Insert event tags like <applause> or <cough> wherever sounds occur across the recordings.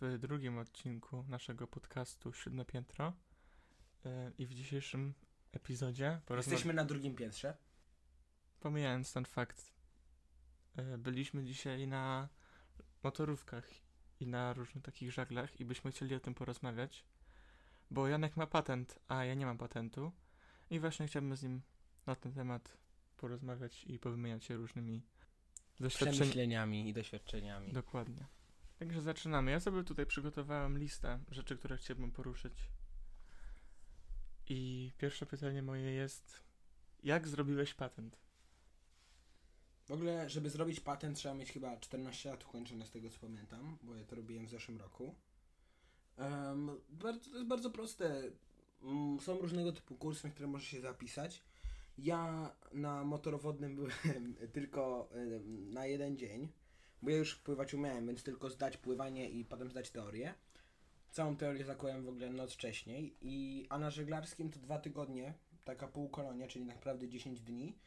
w drugim odcinku naszego podcastu Siódme Piętro. E, I w dzisiejszym epizodzie. Jesteśmy na drugim piętrze. Pomijając ten fakt, e, byliśmy dzisiaj na motorówkach i na różnych takich żaglach i byśmy chcieli o tym porozmawiać, bo Janek ma patent, a ja nie mam patentu i właśnie chciałbym z nim na ten temat porozmawiać i powymieniać się różnymi doświadczeniami. Przemyśleniami i doświadczeniami. Dokładnie. Także zaczynamy. Ja sobie tutaj przygotowałem listę rzeczy, które chciałbym poruszyć. I pierwsze pytanie moje jest: jak zrobiłeś patent? W ogóle, żeby zrobić patent, trzeba mieć chyba 14 lat ukończone z tego co pamiętam, bo ja to robiłem w zeszłym roku. Um, bardzo, to jest bardzo proste. Mm, Są różnego typu kursy, na które możesz się zapisać. Ja na motorowodnym <laughs> byłem tylko na jeden dzień, bo ja już pływać umiałem, więc tylko zdać pływanie i potem zdać teorię. Całą teorię zakułem w ogóle noc wcześniej, i, a na żeglarskim to dwa tygodnie, taka półkolonia, czyli naprawdę 10 dni.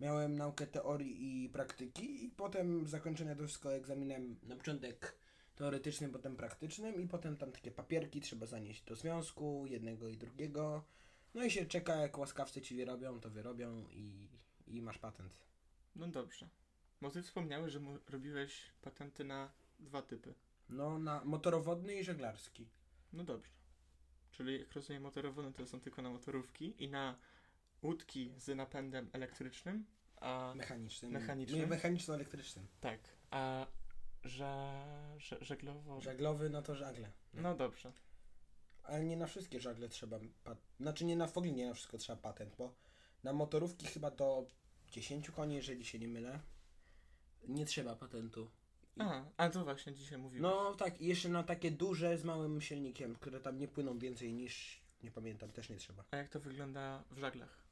Miałem naukę teorii i praktyki i potem zakończenia to wszystko egzaminem na początek teoretycznym, potem praktycznym i potem tam takie papierki trzeba zanieść do związku jednego i drugiego. No i się czeka, jak łaskawcy ci wyrobią, to wyrobią i, i masz patent. No dobrze. Bo ty wspomniałeś, że robiłeś patenty na dwa typy. No, na motorowodny i żeglarski. No dobrze. Czyli jak rozumiem, motorowodne to są tylko na motorówki i na łódki z napędem elektrycznym, a Mechanicznym. Mechanicznym? Nie, mechaniczno-elektrycznym. tak, a że, że żeglowo. Żaglowy, no to żagle. No dobrze. Ale nie na wszystkie żagle trzeba pat... Znaczy nie na w ogóle nie na wszystko trzeba patent, bo na motorówki chyba do 10 koni, jeżeli się nie mylę, nie trzeba patentu. A, a to właśnie dzisiaj mówiłem. No tak, i jeszcze na takie duże z małym silnikiem, które tam nie płyną więcej niż, nie pamiętam, też nie trzeba. A jak to wygląda w żaglach?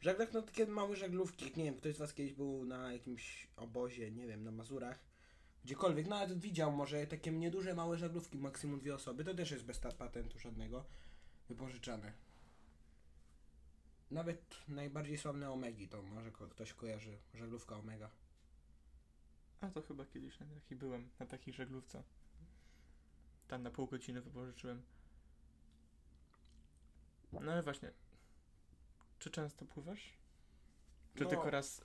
W żaglach no takie małe żaglówki, nie wiem, ktoś z Was kiedyś był na jakimś obozie, nie wiem, na Mazurach, gdziekolwiek, no nawet widział może takie nieduże, małe żaglówki, maksimum dwie osoby, to też jest bez patentu żadnego, wypożyczane. Nawet najbardziej sławne Omegi, to może ktoś kojarzy, żaglówka Omega. A to chyba kiedyś na taki byłem, na takiej żaglówce. Tam na pół godziny wypożyczyłem. No ale właśnie. Czy często pływasz? Czy No. tylko raz?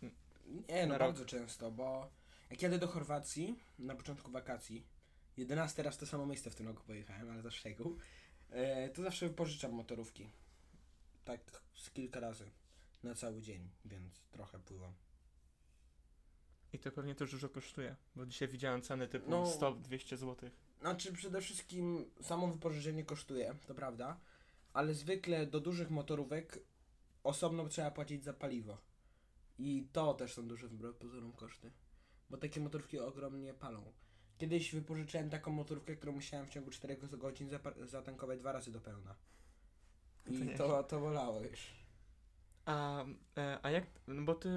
Nie, no Na rok. bardzo często, bo jak jadę do Chorwacji na początku wakacji, 11 raz to samo miejsce w tym roku pojechałem, ale za szczegół, e, to zawsze wypożyczam motorówki. Tak z kilka razy na cały dzień, więc trochę pływam. I to pewnie też dużo kosztuje, bo dzisiaj widziałem ceny typu No. 100-200 zł. Znaczy przede wszystkim samo wypożyczenie kosztuje, to prawda, ale zwykle do dużych motorówek osobno trzeba płacić za paliwo. I to też są duże wbrew pozorom koszty, bo takie motorówki ogromnie palą. Kiedyś wypożyczyłem taką motorówkę, którą musiałem w ciągu 4 godzin zatankować dwa razy do pełna. To I nieźle. to, to bolało już. A, e, a jak, no bo ty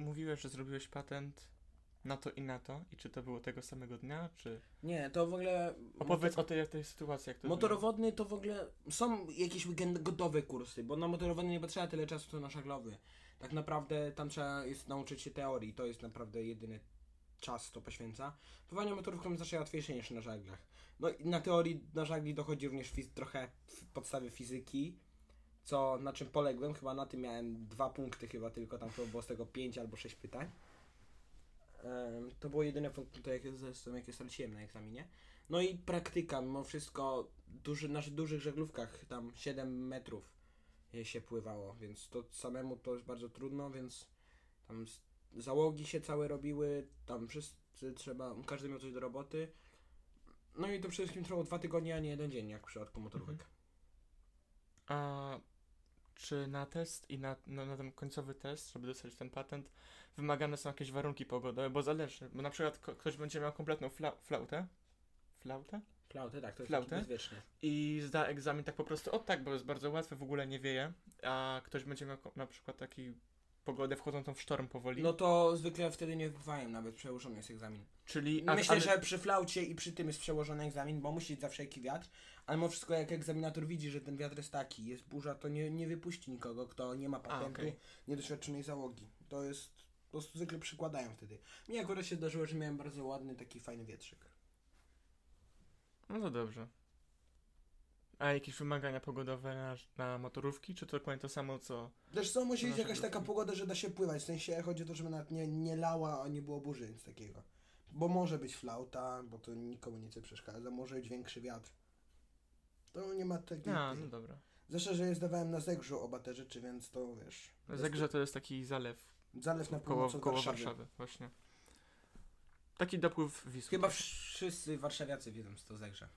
mówiłeś, że zrobiłeś patent na to i na to. I czy to było tego samego dnia, czy... Nie, to w ogóle... Opowiedz o tej, tej sytuacji, jak to Motorowodny to w ogóle są jakieś weekendowe kursy, bo na motorowodny nie potrzeba tyle czasu co na żaglowy. Tak naprawdę tam trzeba jest nauczyć się teorii, to jest naprawdę jedyny czas to poświęca. Pływanie motorówką jest znacznie łatwiejsze niż na żaglach. No i na teorii na żagli dochodzi również fiz- trochę podstawy fizyki, co na czym poległem, chyba na tym miałem dwa punkty chyba tylko, tam chyba było z tego pięć albo sześć pytań. Em, to było jedyne punkty, jakie, zresztą, jakie straciłem na egzaminie. No i praktyka, mimo wszystko duży, na dużych żaglówkach, tam 7 metrów się pływało, więc to samemu to jest bardzo trudno, więc tam załogi się całe robiły, tam wszyscy trzeba, każdy miał coś do roboty. No i to przede wszystkim trwało dwa tygodnie, a nie jeden dzień, jak w przypadku motorówek. A czy na test i na, no, na ten końcowy test, żeby dostać ten patent, wymagane są jakieś warunki pogodowe? Bo zależy, bo na przykład ktoś będzie miał kompletną fla- flautę, flautę Flautę, tak, to jest Flautę? i zda egzamin tak po prostu, o tak, bo jest bardzo łatwy, w ogóle nie wieje, a ktoś będzie miał na przykład taki pogodę wchodzącą w sztorm powoli, No to zwykle wtedy nie wpływają, nawet przełożony jest egzamin. czyli... a- Myślę, ale- że przy flaucie i przy tym jest przełożony egzamin, bo musi być za wszelki wiatr, ale mimo wszystko jak egzaminator widzi, że ten wiatr jest taki, jest burza, to nie, nie wypuści nikogo, kto nie ma patentu, okej. niedoświadczonej załogi. To jest, po prostu zwykle przykładają wtedy. Mi akurat się zdarzyło, że miałem bardzo ładny, taki fajny wietrzyk. No to dobrze. A jakieś wymagania pogodowe na, na motorówki, czy to dokładnie to samo co... Też co, musi być jakaś taka pogoda, że da się pływać. W sensie chodzi o to, żeby nawet nie, nie lała, a nie było burzy, nic takiego. Bo może być flauta, bo to nikomu nic nie przeszkadza, może być większy wiatr. To nie ma takiej... A, tej- no dobra. Zwłaszcza, że je zdawałem na zegrzu oba te rzeczy, więc to wiesz... Zegrze to jest taki zalew Zalew na koło, koło Warszawy. Warszawy, właśnie. Taki dopływ Wisły. Chyba wszyscy warszawiacy wiedzą, co to zegrze.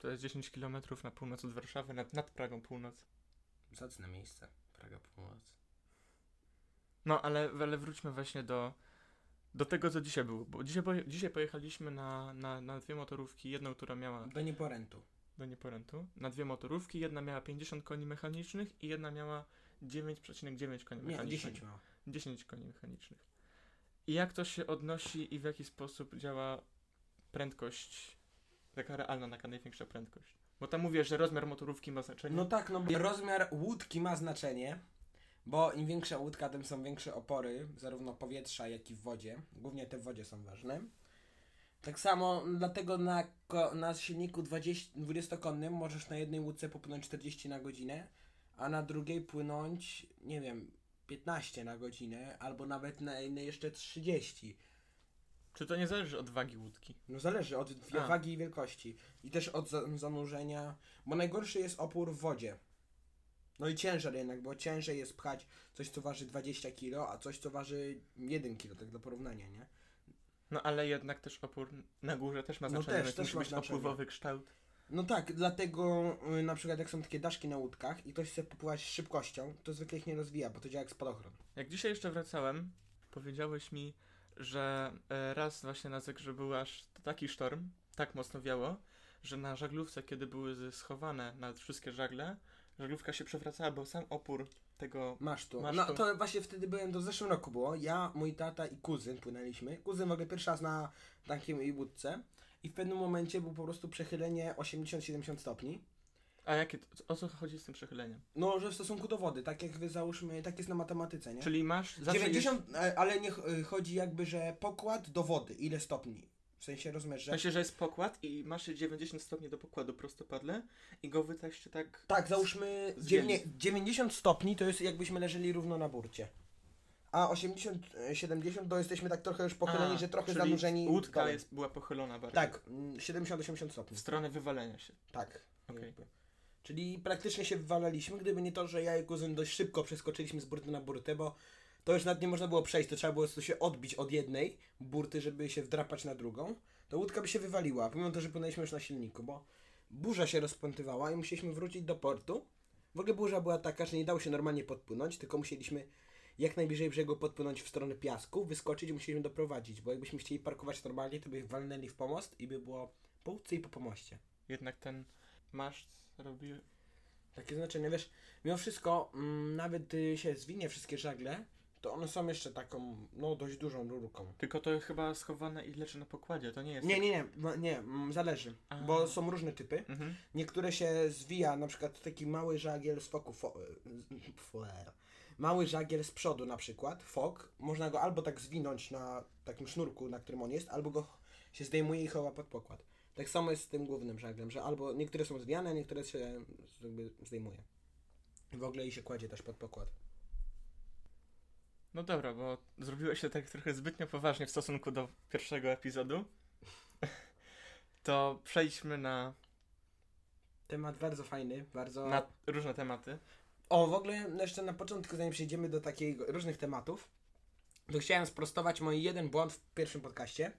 To jest 10 km na północ od Warszawy, nad, nad Pragą północ. Zacne miejsce. Praga północ. No, ale, ale wróćmy właśnie do, do tego, co dzisiaj było. Bo dzisiaj, poje, dzisiaj pojechaliśmy na, na, na dwie motorówki. Jedną, która miała Do nieporętu. do nieporętu. Na dwie motorówki. Jedna miała 50 koni mechanicznych i jedna miała 9,9 koni Nie, mechanicznych. 10 miała. 10 koni mechanicznych. I jak to się odnosi i w jaki sposób działa prędkość, taka realna, taka największa prędkość? Bo tam mówię, że rozmiar motorówki ma znaczenie. No tak, no bo rozmiar łódki ma znaczenie, bo im większa łódka, tym są większe opory, zarówno powietrza, jak i w wodzie. Głównie te w wodzie są ważne. Tak samo, dlatego na, na silniku 20 20-konnym możesz na jednej łódce popłynąć 40 na godzinę, a na drugiej płynąć, nie wiem, 15 na godzinę, albo nawet na innej jeszcze 30. Czy to nie zależy od wagi łódki? No zależy od A. wagi i wielkości. I też od za zanurzenia, bo najgorszy jest opór w wodzie. No i ciężar jednak, bo ciężej jest pchać coś, co waży 20 kg, a coś, co waży 1 kg, tak do porównania, nie? No ale jednak też opór na górze też ma No znaczenie, też, więc też musi ma być znaczenie. opływowy kształt. No tak, dlatego y, na przykład jak są takie daszki na łódkach i ktoś chce popływać z szybkością, to zwykle ich nie rozwija, bo to działa jak spadochron. Jak dzisiaj jeszcze wracałem, powiedziałeś mi, że e, raz właśnie na Zegrze był aż taki sztorm, tak mocno wiało, że na żaglówce, kiedy były schowane nad wszystkie żagle, żaglówka się przewracała, bo sam opór tego... Masz tu. Masz no to właśnie wtedy byłem, to w zeszłym roku było. Ja, mój tata i kuzyn płynęliśmy. Kuzyn w ogóle pierwszy raz na takiej łódce. I w pewnym momencie był po prostu przechylenie 80-70 stopni. A jakie, o co chodzi z tym przechyleniem? No, że w stosunku do wody, tak jak wy załóżmy, tak jest na matematyce, nie? Czyli masz... zawsze 90, e, ale nie e, chodzi jakby, że pokład do wody, ile stopni? W sensie rozumiesz, Jest, że... myślę, że jest pokład i masz 90 stopni do pokładu prostopadle i go wytaście tak... Tak, załóżmy z dziewięć- ziemi. 90 stopni to jest jakbyśmy leżeli równo na burcie. A 80-70 to jesteśmy tak trochę już pochyleni, A, że trochę czyli zanurzeni. Łódka jest, była pochylona bardziej. Tak, mm, 70-80 stopni. W stronę wywalenia się. Tak. Jakby. Czyli praktycznie się wywalaliśmy, gdyby nie to, że ja i kuzyn dość szybko przeskoczyliśmy z burty na burtę, bo to już nawet nie można było przejść, to trzeba było się odbić od jednej burty, żeby się wdrapać na drugą, to łódka by się wywaliła, pomimo to, że płynęliśmy już na silniku, bo burza się rozpętywała i musieliśmy wrócić do portu. W ogóle burza była taka, że nie dało się normalnie podpłynąć, tylko musieliśmy jak najbliżej brzegu podpłynąć w stronę piasku, wyskoczyć i musieliśmy doprowadzić, bo jakbyśmy chcieli parkować normalnie, to by walnęli w pomost i by było po łódce i po pomoście. Jednak ten maszt robi... Takie znaczenie, wiesz, mimo wszystko, mm, nawet się zwinie wszystkie żagle, to one są jeszcze taką, no dość dużą rurką. Tylko to chyba schowane i leży na pokładzie, to nie jest... Nie, tak- nie, nie, nie, mm, zależy, A. bo są różne typy. Mhm. Niektóre się zwija, na przykład taki mały żagiel z foku, fo, mały żagiel z przodu na przykład, fok, można go albo tak zwinąć na takim sznurku, na którym on jest, albo go się zdejmuje i chowa pod pokład. Tak samo jest z tym głównym żaglem, że albo niektóre są zwijane, a niektóre się jakby zdejmuje. W ogóle i się kładzie też pod pokład. No dobra, bo zrobiłeś się tak trochę zbytnio poważnie w stosunku do pierwszego epizodu. <laughs> To przejdźmy na, Temat bardzo fajny, bardzo... na różne tematy. O, w ogóle jeszcze na początku, zanim przejdziemy do takich różnych tematów, to chciałem sprostować mój jeden błąd w pierwszym podcaście.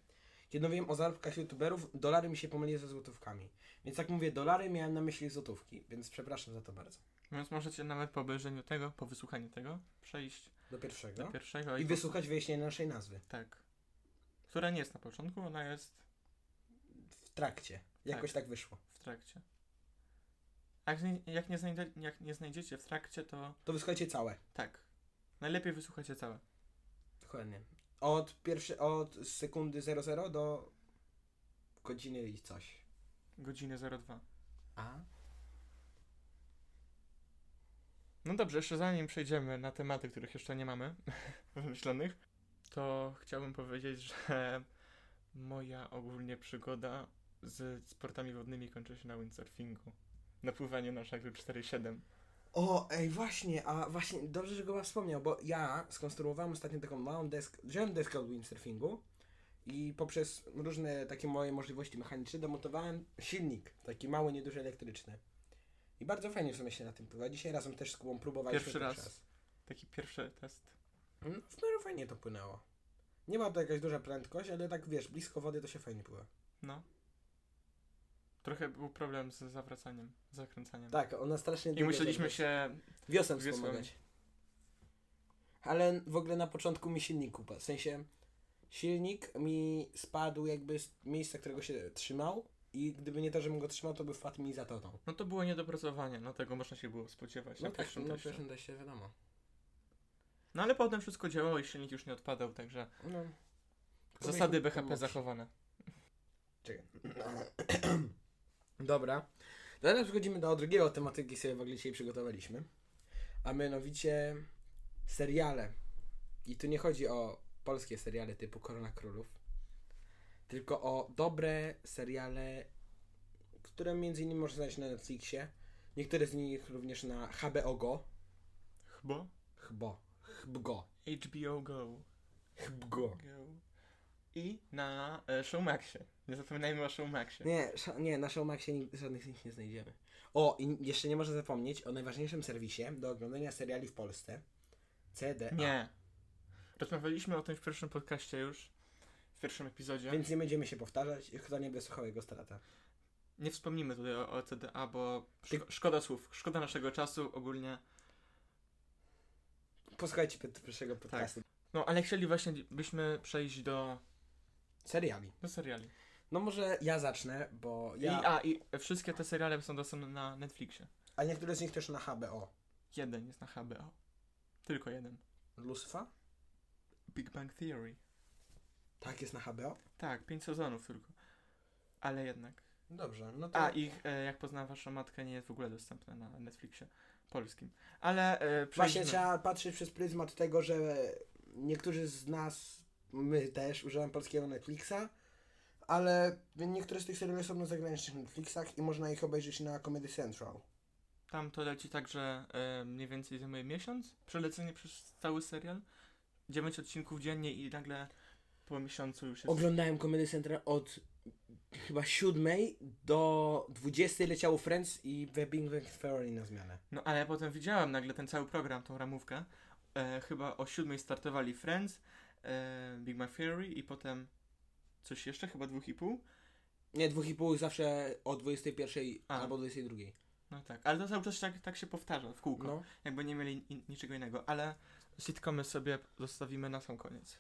Kiedy mówiłem o zarobkach youtuberów, dolary mi się pomyliły ze złotówkami. Więc jak mówię dolary, miałem na myśli złotówki, więc przepraszam za to bardzo. Więc możecie nawet po obejrzeniu tego, po wysłuchaniu tego, przejść Do pierwszego. do pierwszego I po- wysłuchać wyjaśnienia naszej nazwy. Tak. Która nie jest na początku, ona jest W trakcie. Jakoś tak, wyszło. w trakcie. Jak nie, jak, nie znajdzie, jak nie znajdziecie w trakcie, to To wysłuchajcie całe. tak. Najlepiej wysłuchajcie całe. Dokładnie. Od, pierwszy, od sekundy 00 do godziny i coś. Godziny 02. A? No dobrze, jeszcze zanim przejdziemy na tematy, których jeszcze nie mamy <laughs> wymyślonych, to chciałbym powiedzieć, że moja ogólnie przygoda z sportami wodnymi kończy się na windsurfingu. Na pływaniu na żaglu 4,7. O, ej, właśnie, a właśnie, dobrze, że go wspomniał, bo ja skonstruowałem ostatnio taką małą deskę, wziąłem deskę od windsurfingu i poprzez różne takie moje możliwości mechaniczne domontowałem silnik, taki mały, nieduży elektryczny. I bardzo fajnie w sumie się na tym pływa. Dzisiaj razem też z Kubą próbowaliśmy Pierwszy raz. Taki pierwszy test. No, w miarę fajnie to płynęło. Nie ma to jakaś duża prędkość, ale tak wiesz, blisko wody to się fajnie pływa. No. Trochę był problem z zawracaniem, z zakręcaniem. Tak, ona strasznie I musieliśmy się. wiosem wiosłem. wspomagać. Ale w ogóle na początku mi silnik upadł. W sensie silnik mi spadł jakby z miejsca, którego się trzymał i gdyby nie to, żebym go trzymał, to by wpadł mi za toną. No to było niedopracowanie, no tego można się było spodziewać No na tak, pierwszym no teście. pierwszym teście wiadomo. No ale potem wszystko działało i silnik już nie odpadał, także No. zasady BHP zachowane. Czekaj. <clears throat> <clears throat> Dobra. Teraz przechodzimy do drugiego tematu, jaki sobie w ogóle dzisiaj przygotowaliśmy. A mianowicie seriale. I tu nie chodzi o polskie seriale typu Korona Królów, tylko o dobre seriale, które między innymi można znaleźć na Netflixie. Niektóre z nich również na HBO Go. Chyba? Chbgo. HBO Go. Chbgo. Go. I na e, Showmaxie. Nie zapominajmy o Showmaxie. Nie, nie, na Showmaxie nig- żadnych z nich nie znajdziemy. O, i jeszcze nie można zapomnieć o najważniejszym serwisie do oglądania seriali w Polsce. CDA. Nie. Rozmawialiśmy o tym w pierwszym podcaście już. W pierwszym epizodzie. Więc nie będziemy się powtarzać. Kto nie wysłuchał jego strata. Nie wspomnimy tutaj o, o CDA, bo szko- szkoda słów. Szkoda naszego czasu ogólnie. Posłuchajcie pierwszego podcastu. No ale chcieli właśnie byśmy przejść do, Seriali. do seriali. No może ja zacznę, bo ja... I, a, i wszystkie te seriale są dostępne na Netflixie. A niektóre z nich też na HBO. Jeden jest na HBO. Tylko jeden. Lucifer? Big Bang Theory. Tak, jest na HBO? Tak, pięć sezonów tylko. Ale jednak. Dobrze, no to... A, ich e, Jak poznała waszą matkę nie jest w ogóle dostępne na Netflixie polskim. Ale e, Właśnie trzeba patrzeć przez pryzmat tego, że niektórzy z nas, my też używamy polskiego Netflixa, ale niektóre z tych seriali są na zagranicznych Netflixach i można ich obejrzeć na Comedy Central. Tam to leci tak, że e, mniej więcej zajmuje miesiąc przelecenie przez cały serial. 9 odcinków dziennie i nagle po miesiącu już jest. Oglądałem Comedy Central od chyba siódmej do 20 leciało Friends i The Big Bang Theory na zmianę. No ale ja potem widziałem nagle ten cały program, tą ramówkę. E, chyba o siódmej startowali Friends, Big Bang Theory i potem coś jeszcze, chyba dwóch i pół. Nie, dwóch i pół zawsze o 21 A. albo 22. No tak, ale to cały czas tak, tak się powtarza w kółko. No. Jakby nie mieli in, niczego innego, ale sitcomy sobie zostawimy na sam koniec.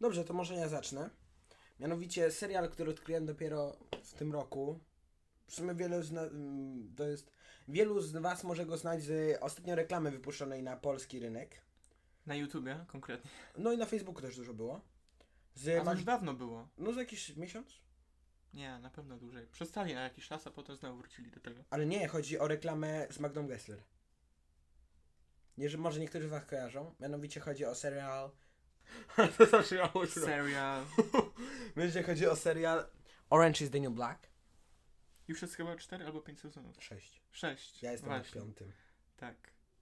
Dobrze, to może ja zacznę. Mianowicie serial, który odkryłem dopiero w tym roku. W sumie wielu z, na, to jest, wielu z Was może go znać z ostatnio reklamy wypuszczonej na polski rynek. Na YouTubie konkretnie. No i na Facebooku też dużo było. A Z to Mag- już dawno było. no za jakiś miesiąc? Nie, na pewno dłużej. Przestali na jakiś czas, a potem znowu wrócili do tego. Ale nie, chodzi o reklamę z Magdą Gessler. Nie, że może niektórzy z Was kojarzą. Mianowicie chodzi o serial... <laughs> to zabrzmiało źle. Serial. <laughs> Mianowicie chodzi o serial Orange is the New Black. Już jest chyba 4 albo 5 sezonów. Sześć. 6. Ja jestem na Właśnie. piątym. Tak.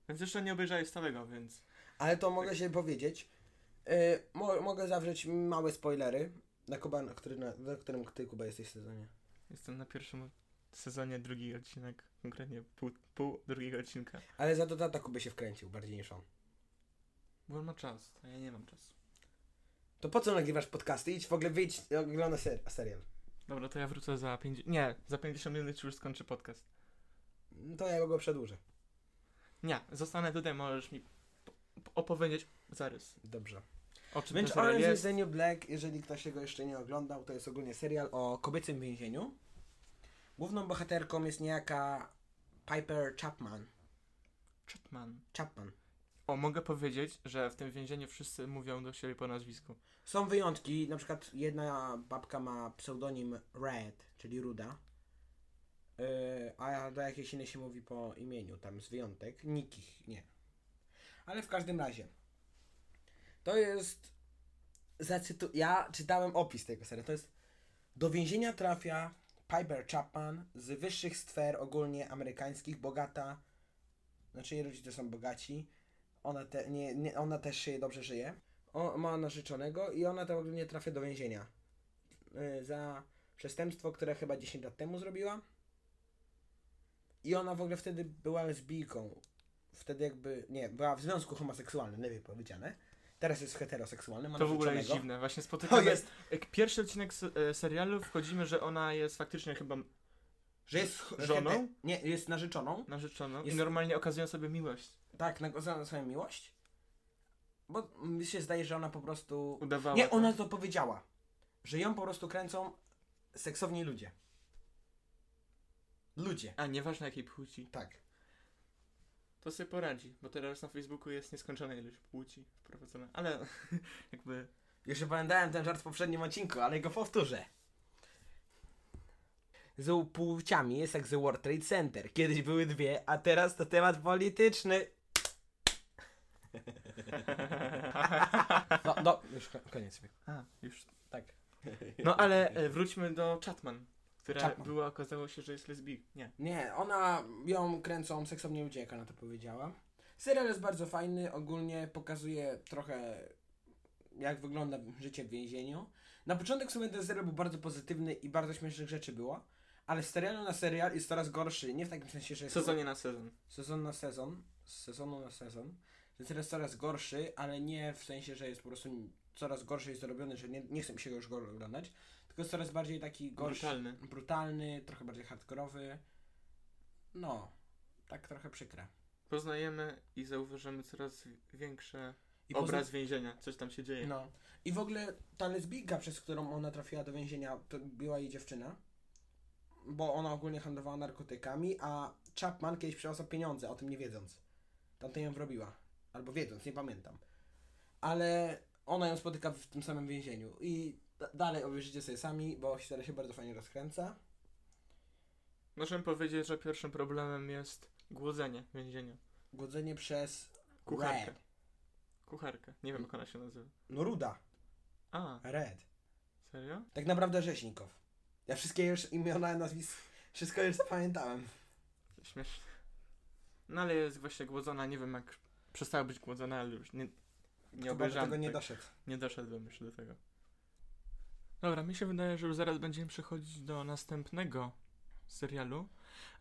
Więc jeszcze nie obejrzałeś całego, więc. Ale to mogę się powiedzieć. Yy, mo mogę zawrzeć małe spoilery. Na, Kuba, na, który, na, na którym ty, Kuba, jesteś w sezonie. Jestem na pierwszym sezonie drugi odcinek. Konkretnie pół, pół drugiego odcinka. Ale za to tata Kuby się wkręcił bardziej niż on. Bo on ma czas, a ja nie mam czasu. To po co nagrywasz podcasty? Idź w ogóle wyjdź i oglądaj ser serial. Dobra, to ja wrócę za 50. Nie, za 50 minut już skończy podcast. To ja go przedłużę. Nie, zostanę tutaj, możesz mi opowiedzieć zarys. Dobrze. O czym serial Orange is jest. the New Black, jeżeli ktoś go jeszcze nie oglądał, to jest ogólnie serial o kobiecym więzieniu. Główną bohaterką jest niejaka Piper Chapman. Chapman. Chapman. O, mogę powiedzieć, że w tym więzieniu wszyscy mówią do siebie po nazwisku. Są wyjątki, na przykład jedna babka ma pseudonim Red, czyli Ruda, yy, a do jakiejś innej się mówi po imieniu, tam z wyjątek, nikich nie. Ale w każdym razie, to jest, zacytu- ja czytałem opis tego serialu, to jest Do więzienia trafia Piper Chapman z wyższych sfer ogólnie amerykańskich, bogata. Znaczy jej rodzice są bogaci. Ona, te, nie, nie, ona też się dobrze żyje. O, ma narzeczonego i ona to ogólnie trafia do więzienia. Y, za przestępstwo, które chyba 10 lat temu zrobiła. I ona w ogóle wtedy była lesbijką. Wtedy jakby, nie, była w związku homoseksualnym, lepiej powiedziane. Teraz jest heteroseksualnym, ma To w ogóle jest dziwne. Właśnie To spotykamy... jest, Jak pierwszy odcinek e, serialu wchodzimy, że ona jest faktycznie chyba że jest Żoną? Nie, jest narzeczoną. narzeczoną Jest- i normalnie okazują sobie miłość. Tak, nagodzona swoją miłość. Bo mi się zdaje, że ona po prostu. Udawała Nie, ona to powiedziała. Że ją po prostu kręcą seksowni ludzie. Ludzie. A, nieważne jakiej płci. Tak. To sobie poradzi, bo teraz na Facebooku jest nieskończona ilość płci wprowadzona. Ale <laughs> jakby... Już opowiadałem ten żart w poprzednim odcinku, ale go powtórzę. Z płciami jest jak The World Trade Center. Kiedyś były dwie, a teraz to temat polityczny. <laughs> No, no, już ko- koniec. A, już. Tak. No ale e, wróćmy do Chatman, która Chapman. była, okazało się, że jest lesbijką. Nie. Nie, ona ją kręcą seksownie ludzie, jak ona to powiedziała. Serial jest bardzo fajny, ogólnie pokazuje trochę jak wygląda życie w więzieniu. Na początek w sumie ten serial był bardzo pozytywny i bardzo śmiesznych rzeczy było, ale z serialu na serial jest coraz gorszy, nie w takim sensie, że jest Sezonie na sezon. sezon na sezon, z sezonu na sezon. Ten serial jest coraz gorszy, ale nie w sensie, że jest po prostu coraz gorszy jest zrobiony, że nie, nie chce mi się go już oglądać, tylko jest coraz bardziej taki gorszy Brutalny. brutalny, trochę bardziej hardkorowy. No, tak trochę przykre. Poznajemy i zauważamy coraz większe I obraz więzienia. Coś tam się dzieje. No. I w ogóle ta lesbijka, przez którą ona trafiła do więzienia, to była jej dziewczyna. Bo ona ogólnie handlowała narkotykami, a Chapman kiedyś przyniosła pieniądze, o tym nie wiedząc. Tamtej ją wrobiła. Albo wiedząc, nie pamiętam. Ale ona ją spotyka w tym samym więzieniu. I da- dalej obejrzycie sobie sami, bo historia się bardzo fajnie rozkręca. Możemy powiedzieć, że pierwszym problemem jest głodzenie w więzieniu. Głodzenie przez Kucharkę. Red. Kucharkę. Nie wiem, jak ona się nazywa. No Ruda. A, Red. serio? Tak naprawdę Rzeźnikow. Ja wszystkie już imiona, nazwisk, wszystko już zapamiętałem. Śmieszne. No ale jest właśnie głodzona, nie wiem jak przestała być głodzona, ale już nie, nie Chyba do obejrzałem. tego nie doszedł. nie doszedłem jeszcze do tego. Dobra, mi się wydaje, że już zaraz będziemy przechodzić do następnego serialu,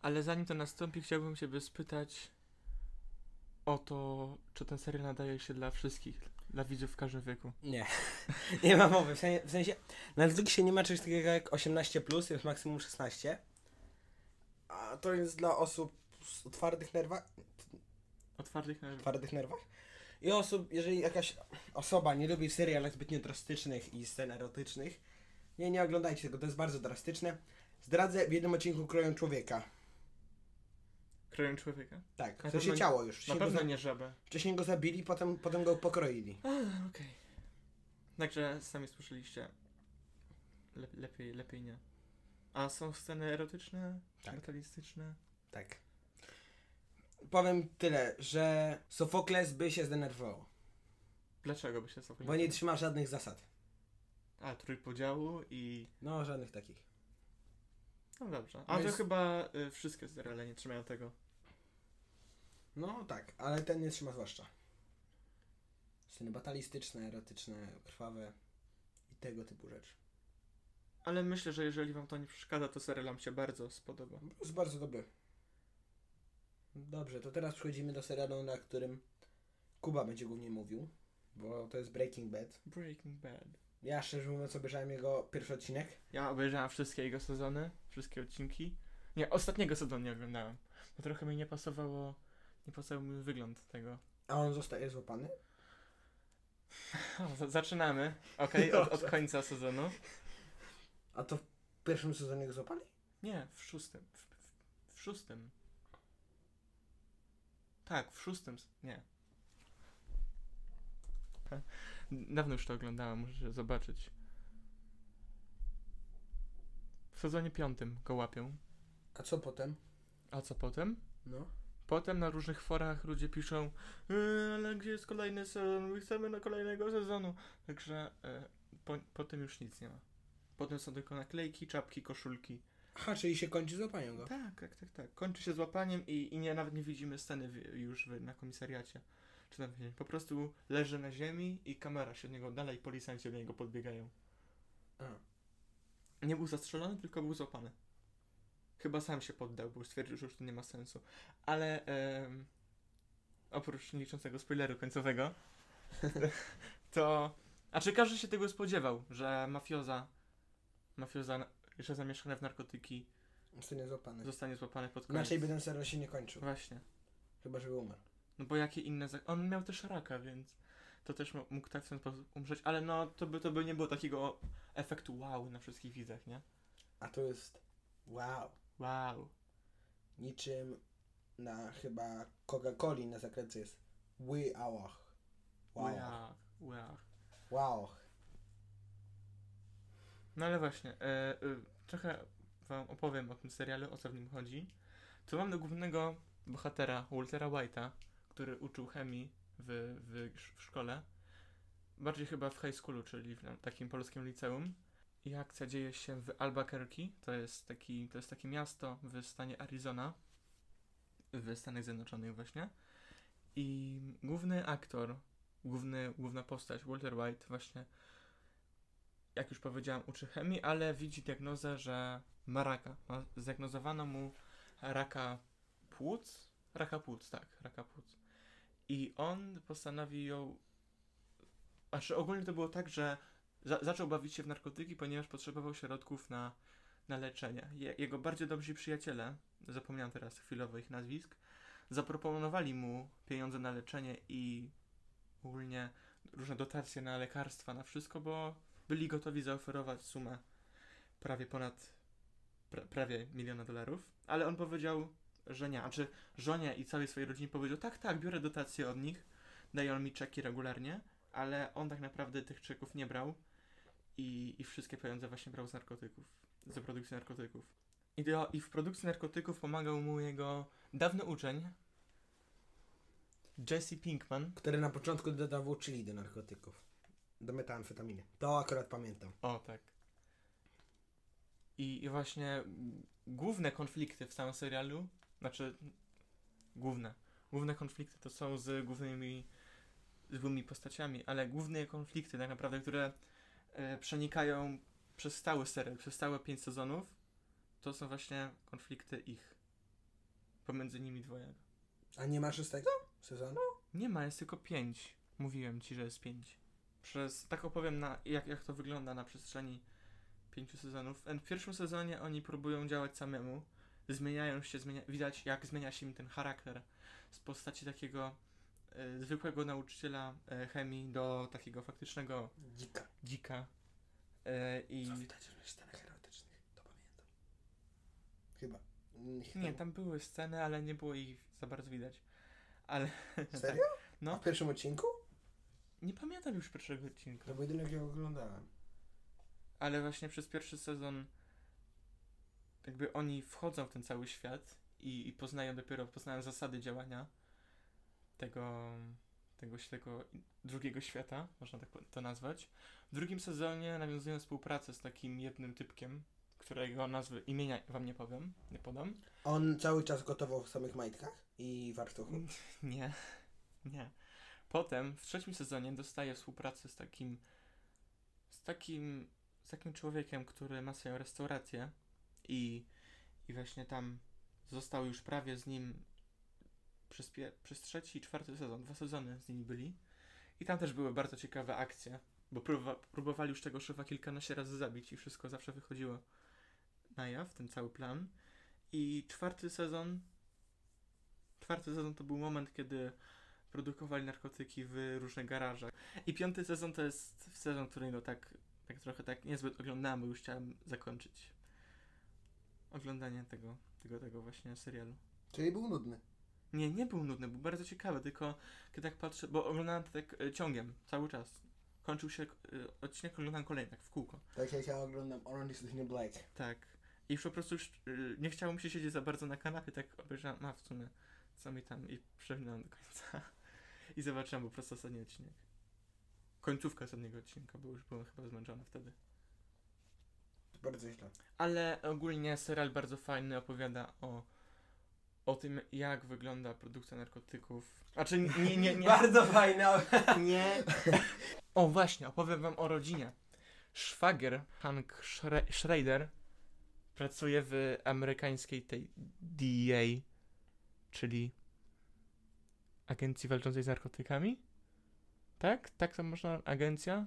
ale zanim to nastąpi, chciałbym Ciebie spytać o to, czy ten serial nadaje się dla wszystkich, dla widzów w każdym wieku. Nie. <laughs> nie ma mowy. W sensie, w sensie na Netflixie nie ma czegoś takiego jak 18+, jest maksimum 16. A to jest dla osób z twardych nerwach. Otwartych na Twardych nerwach. I osób, jeżeli jakaś osoba nie lubi serialów zbytnio drastycznych i scen erotycznych, nie, nie oglądajcie tego, to jest bardzo drastyczne. Zdradzę, w jednym odcinku kroją człowieka. Kroją człowieka. Tak, Na sensie pewno- ciało już. Na Wcześniej, go, pewno nie żabę. wcześniej go zabili, potem, potem go pokroili. A, okej. Także sami słyszeliście. Le lepiej, lepiej nie. A są sceny erotyczne? Tak. Brutalistyczne? Tak. Powiem tyle, że Sofokles by się zdenerwował, Dlaczego by się sobie bo nie trzyma żadnych zasad. A, trójpodziału i... No, żadnych takich. No dobrze. No A to jest- chyba y, wszystkie seriale nie trzymają tego. No tak, ale ten nie trzyma zwłaszcza. Sceny batalistyczne, erotyczne, krwawe i tego typu rzeczy. Ale myślę, że jeżeli wam to nie przeszkadza, to serial wam się bardzo spodoba. Jest bardzo dobry. Dobrze, to teraz przechodzimy do serialu, na którym Kuba będzie głównie mówił, bo to jest Breaking Bad. Breaking Bad. Ja szczerze mówiąc obejrzałem jego pierwszy odcinek. Ja obejrzałem wszystkie jego sezony, wszystkie odcinki. Nie, ostatniego sezonu nie oglądałem, bo trochę mi nie pasowało, nie pasował mi wygląd tego. A on zostaje złapany? O, zaczynamy, okej, od, od końca sezonu. A to w pierwszym sezonie go złapali? Nie, w szóstym. W, w, w szóstym. Tak, w szóstym. Nie. Dawno już to oglądałem, muszę zobaczyć. W sezonie piątym go łapią. A co potem? A co potem? No. Potem na różnych forach ludzie piszą "Yy, ale gdzie jest kolejny sezon? My chcemy na kolejnego sezonu. Także e, po, po tym już nic nie ma. Potem są tylko naklejki, czapki, koszulki. Aha, czyli się kończy złapaniem go. Tak, tak, tak, tak. Kończy się złapaniem i, i nie, nawet nie widzimy sceny w, już w, na komisariacie. Czy tam, nie, po prostu leży na ziemi i kamera się od niego dalej, policjanci do niego podbiegają. A. Nie był zastrzelony, tylko był złapany. Chyba sam się poddał, bo stwierdził, że już to nie ma sensu. Ale em, oprócz nieliczącego spoileru końcowego, <laughs> to... A czy każdy się tego spodziewał, że mafioza, mafioza, że zamieszane w narkotyki, Zostanie złapany. zostanie złapany pod koniec? Inaczej by ten serial się nie kończył. Właśnie. Chyba, żeby umarł. No bo jakie inne... Za... On miał też raka, więc to też mógł tak w ten sposób umrzeć, ale no to by, to by nie było takiego efektu wow na wszystkich widzach, nie? A to jest wow. Wow. Niczym na chyba Coca-Coli na zakręcie jest We. Wow. Wow. Wow. Wow. No ale właśnie, e, e, trochę wam opowiem o tym serialu, o co w nim chodzi. Tu mamy głównego bohatera, Waltera White'a, który uczył chemii w, w, w szkole. Bardziej chyba w high schoolu, czyli w takim polskim liceum. I akcja dzieje się w Albuquerque, to jest, taki, to jest takie miasto w stanie Arizona, w Stanach Zjednoczonych właśnie. I główny aktor, główny, główna postać, Walter White, właśnie jak już powiedziałem, uczy chemii, ale widzi diagnozę, że ma raka. Zdiagnozowano mu raka płuc. Raka płuc, tak, raka płuc. I on postanowi ją. Znaczy, ogólnie to było tak, że za, zaczął bawić się w narkotyki, ponieważ potrzebował środków na, na leczenie. Je, jego bardziej dobrzy przyjaciele, zapomniałem teraz chwilowo ich nazwisk, zaproponowali mu pieniądze na leczenie i ogólnie różne dotacje na lekarstwa, na wszystko, bo byli gotowi zaoferować sumę prawie ponad pra, prawie miliona dolarów, ale on powiedział, że nie, znaczy żonie i całej swojej rodzinie powiedział, tak, tak, biorę dotacje od nich, dają mi czeki regularnie, ale on tak naprawdę tych czeków nie brał i, i wszystkie pieniądze właśnie brał z narkotyków, z produkcji narkotyków. I, do, I w produkcji narkotyków pomagał mu jego dawny uczeń, Jesse Pinkman, Który na początku dodawał chili do narkotyków. Do metamfetaminy. To akurat pamiętam. O, tak. I, I właśnie główne konflikty w całym serialu, znaczy główne, główne konflikty to są z głównymi złymi postaciami, ale główne konflikty tak naprawdę, które e, przenikają przez cały serial, przez całe pięć sezonów, to są właśnie konflikty ich. Pomiędzy nimi dwojego. A nie ma szóstego sezonu? Nie ma, jest tylko pięć. Mówiłem ci, że jest pięć. Przez, tak opowiem, na, jak, jak to wygląda na przestrzeni pięciu sezonów. W pierwszym sezonie oni próbują działać samemu. Zmieniają się, zmienia, widać jak zmienia się im ten charakter z postaci takiego e, zwykłego nauczyciela e, chemii do takiego faktycznego Dzika. dzika. E, I Co widać w scenach erotycznych, to pamiętam. Chyba. Chyba. nie, tam były sceny, ale nie było ich za bardzo widać. Ale <laughs> Serio? A no, w pierwszym odcinku? nie pamiętam już pierwszego odcinka. To był jedyny, jak ja oglądałem. Ale właśnie przez pierwszy sezon jakby oni wchodzą w ten cały świat i, i poznają dopiero, poznają zasady działania tego, tego, tego drugiego świata, można tak to nazwać. W drugim sezonie nawiązują współpracę z takim jednym typkiem, którego nazwy imienia wam nie powiem, nie podam. On cały czas gotował w samych majtkach i wartuchu. <laughs> Nie, nie. Potem w trzecim sezonie dostaje współpracę z takim z takim z takim człowiekiem, który ma swoją restaurację i, i właśnie tam został już prawie z nim przez, przez trzeci i czwarty sezon, dwa sezony z nimi byli. I tam też były bardzo ciekawe akcje, bo próba, próbowali już tego szefa kilkanaście razy zabić i wszystko zawsze wychodziło na jaw, ten cały plan. I czwarty sezon czwarty sezon to był moment, kiedy produkowali narkotyki w różnych garażach. I piąty sezon to jest sezon, który no tak, tak trochę tak niezbyt oglądałem, bo już chciałem zakończyć oglądanie tego, tego, tego właśnie serialu. Czyli był nudny. Nie, nie był nudny, był bardzo ciekawy, tylko kiedy tak patrzę, bo oglądałem to tak e, ciągiem, cały czas. Kończył się e, odcinek, oglądałem kolejny, tak w kółko. Tak jak ja oglądam Orange is the New Black. Tak. I już po prostu już y, nie chciało mi się siedzieć za bardzo na kanapie, tak obejrzałem, a w sumie co mi tam i przewinąłem do końca. <laughs> I zobaczyłem po prostu ostatni odcinek. Końcówka ostatniego odcinka, bo już byłem chyba zmęczony wtedy. Bardzo źle. Ale ogólnie serial bardzo fajny, opowiada o, o tym, jak wygląda produkcja narkotyków. Znaczy, nie, nie, nie. <laughs> Bardzo fajne. Nie. O, właśnie, opowiem wam o rodzinie. Szwagier, Hank Schre- Schrader, pracuje w amerykańskiej tej DEA, czyli Agencji Walczącej z Narkotykami. Tak? Tak to można? Agencja?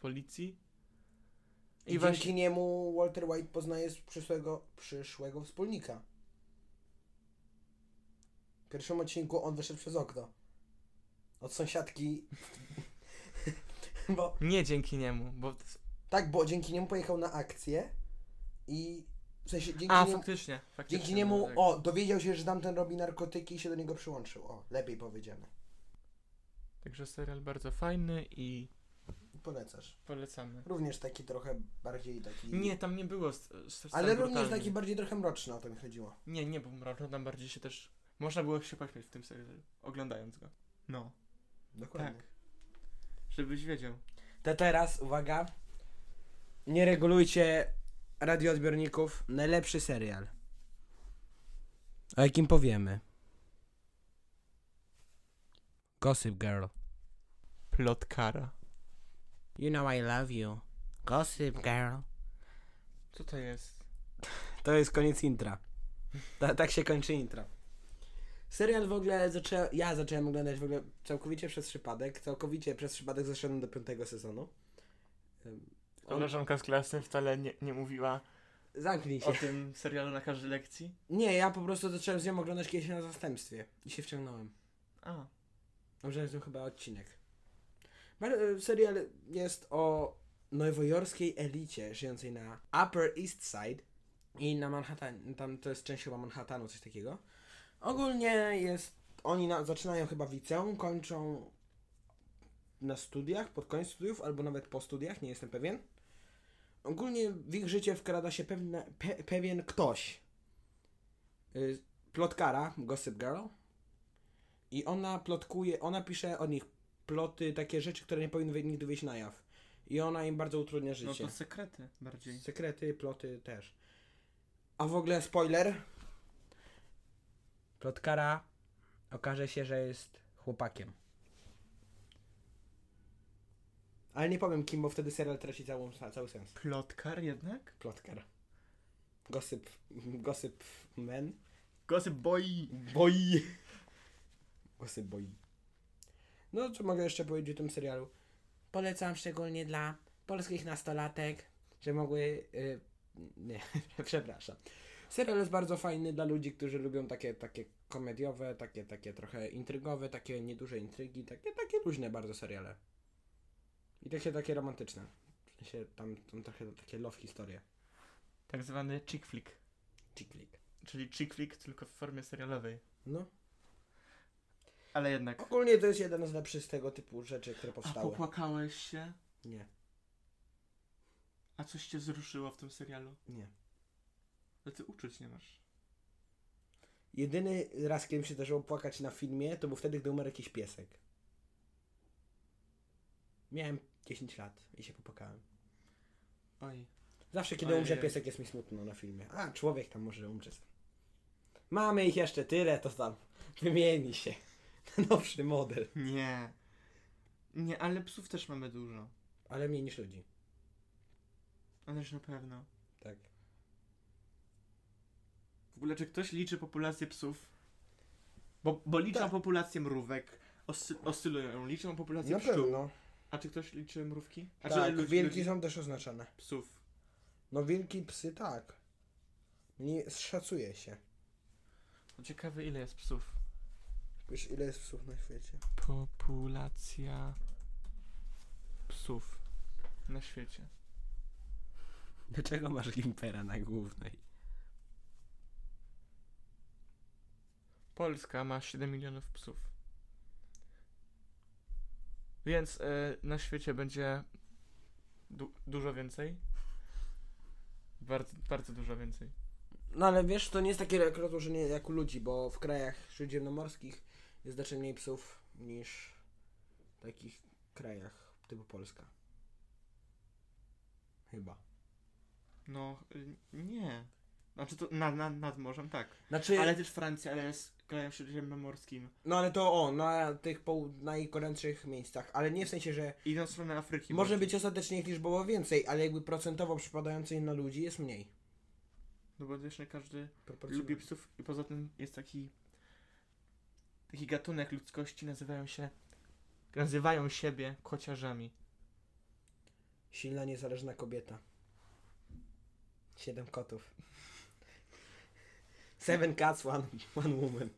Policji? I, dzięki niemu Walter White poznaje przyszłego, przyszłego wspólnika. W pierwszym odcinku on wyszedł przez okno. Od sąsiadki. <laughs> bo, Nie dzięki niemu, bo... tak, bo dzięki niemu pojechał na akcję i w sensie dzięki A, niemu, faktycznie. faktycznie dzięki niemu tak. o, dowiedział się, że tamten robi narkotyki i się do niego przyłączył. O, lepiej powiedziane. Także serial bardzo fajny i Polecasz. polecamy. Również taki trochę bardziej taki. Nie, tam nie było s- s- Ale również brutalnych. taki bardziej trochę mroczny o to mi chodziło. Nie, nie był mroczny, tam bardziej się też... Można było się pośmiać w tym serialu, oglądając go. No. Dokładnie. Tak. Żebyś wiedział. To teraz, uwaga. Nie regulujcie radioodbiorników. Najlepszy serial. O jakim powiemy? Gossip Girl. Plotkara. You know I love you. Gossip Girl. Co to jest? <laughs> To jest koniec intra. Ta, tak się kończy intro. Serial w ogóle zaczę... ja zacząłem oglądać w ogóle całkowicie przez przypadek. Całkowicie przez przypadek zeszedłem do piątego sezonu. Ym, on- Koleżanka z klasy wcale nie, nie mówiła Zamknij się. o tym serialu na każdej lekcji. Nie, ja po prostu zacząłem z nią oglądać kiedyś na zastępstwie i się wciągnąłem. A. Obejrzałem z nią chyba odcinek. E, Serial jest o nowojorskiej elicie żyjącej na Upper East Side i na Manhattan. Tam to jest część chyba Manhattanu, coś takiego. Ogólnie jest. Oni na, zaczynają chyba w liceum, kończą na studiach, pod koniec studiów, albo nawet po studiach, nie jestem pewien. Ogólnie w ich życie wkrada się pewne, pe, pewien ktoś. Y, plotkara, Gossip Girl. I ona plotkuje, ona pisze o nich ploty, takie rzeczy, które nie powinny nigdy wyjść na jaw. I ona im bardzo utrudnia No życie. to sekrety bardziej. Sekrety, ploty też. A w ogóle spoiler. Plotkara okaże się, że jest chłopakiem. Ale nie powiem kim, bo wtedy serial traci całą, cały sens. Plotkar jednak? Plotkar. Gossip, gossip man. Gossip boy. Boy. Gossip boy. No, co mogę jeszcze powiedzieć o tym serialu? Polecam szczególnie dla polskich nastolatek, że mogły... y, nie, <laughs> przepraszam. Serial jest bardzo fajny dla ludzi, którzy lubią takie, takie komediowe, takie, takie trochę intrygowe, takie nieduże intrygi, takie, takie luźne bardzo seriale. I takie, takie romantyczne. W sensie tam, tam trochę takie love historie. Tak zwany chick flick. Chick flick. Czyli chick flick tylko w formie serialowej. No. Ale jednak. Ogólnie to jest jeden z lepszych z tego typu rzeczy, które A powstały. popłakałeś się? Nie, A coś cię wzruszyło w tym serialu? nie. Ale ty uczuć nie masz. Jedyny raz, kiedy mi się zdarzyło płakać na filmie, to był wtedy, gdy umarł jakiś piesek. Miałem 10 lat i się popłakałem. Oj. Zawsze, kiedy Ojej. umrze piesek, jest mi smutno na filmie. A, człowiek tam może umrzeć. Mamy ich jeszcze tyle, to tam wymieni się. <laughs> Nowszy model. Nie. Nie, ale psów też mamy dużo. Ale mniej niż ludzi. Ależ na pewno. Tak. W ogóle, czy ktoś liczy populację psów? Bo, bo liczą Tak. populację mrówek, oscy oscylują, liczą populację Na pszczół. pewno. A czy ktoś liczy mrówki? A Tak, ludzi- wilki ludzi- są też oznaczone. Psów. No wilki, psy, tak. Nie szacuje się. To ciekawe ile jest psów. Wiesz, ile jest psów na świecie? Populacja psów na świecie. Dlaczego masz gimpera na głównej? Polska ma 7 milionów psów. Więc e, na świecie będzie du dużo więcej. Bardzo, bardzo dużo więcej. No ale wiesz, to nie jest takie rozłożenie jak u ludzi, bo w krajach śródziemnomorskich jest znacznie mniej psów niż w takich krajach typu Polska. Chyba. No, y, nie. Znaczy to nad, nad, nad morzem, tak. Znaczy, Ale też Francja, ale jest krajem śródziemnomorskim. no ale to o, na tych poł- najgorętszych miejscach, ale nie w sensie, że Idą w stronę Afryki. może bardziej. być ostatecznie ich liczbowo więcej, ale jakby procentowo przypadających na ludzi jest mniej. No bo wiesz, nie każdy Proporcjonalnie. lubi psów i poza tym jest taki taki gatunek ludzkości, nazywają się nazywają siebie kociarzami. Silna, niezależna kobieta. Siedem kotów. Seven cats, one, one woman.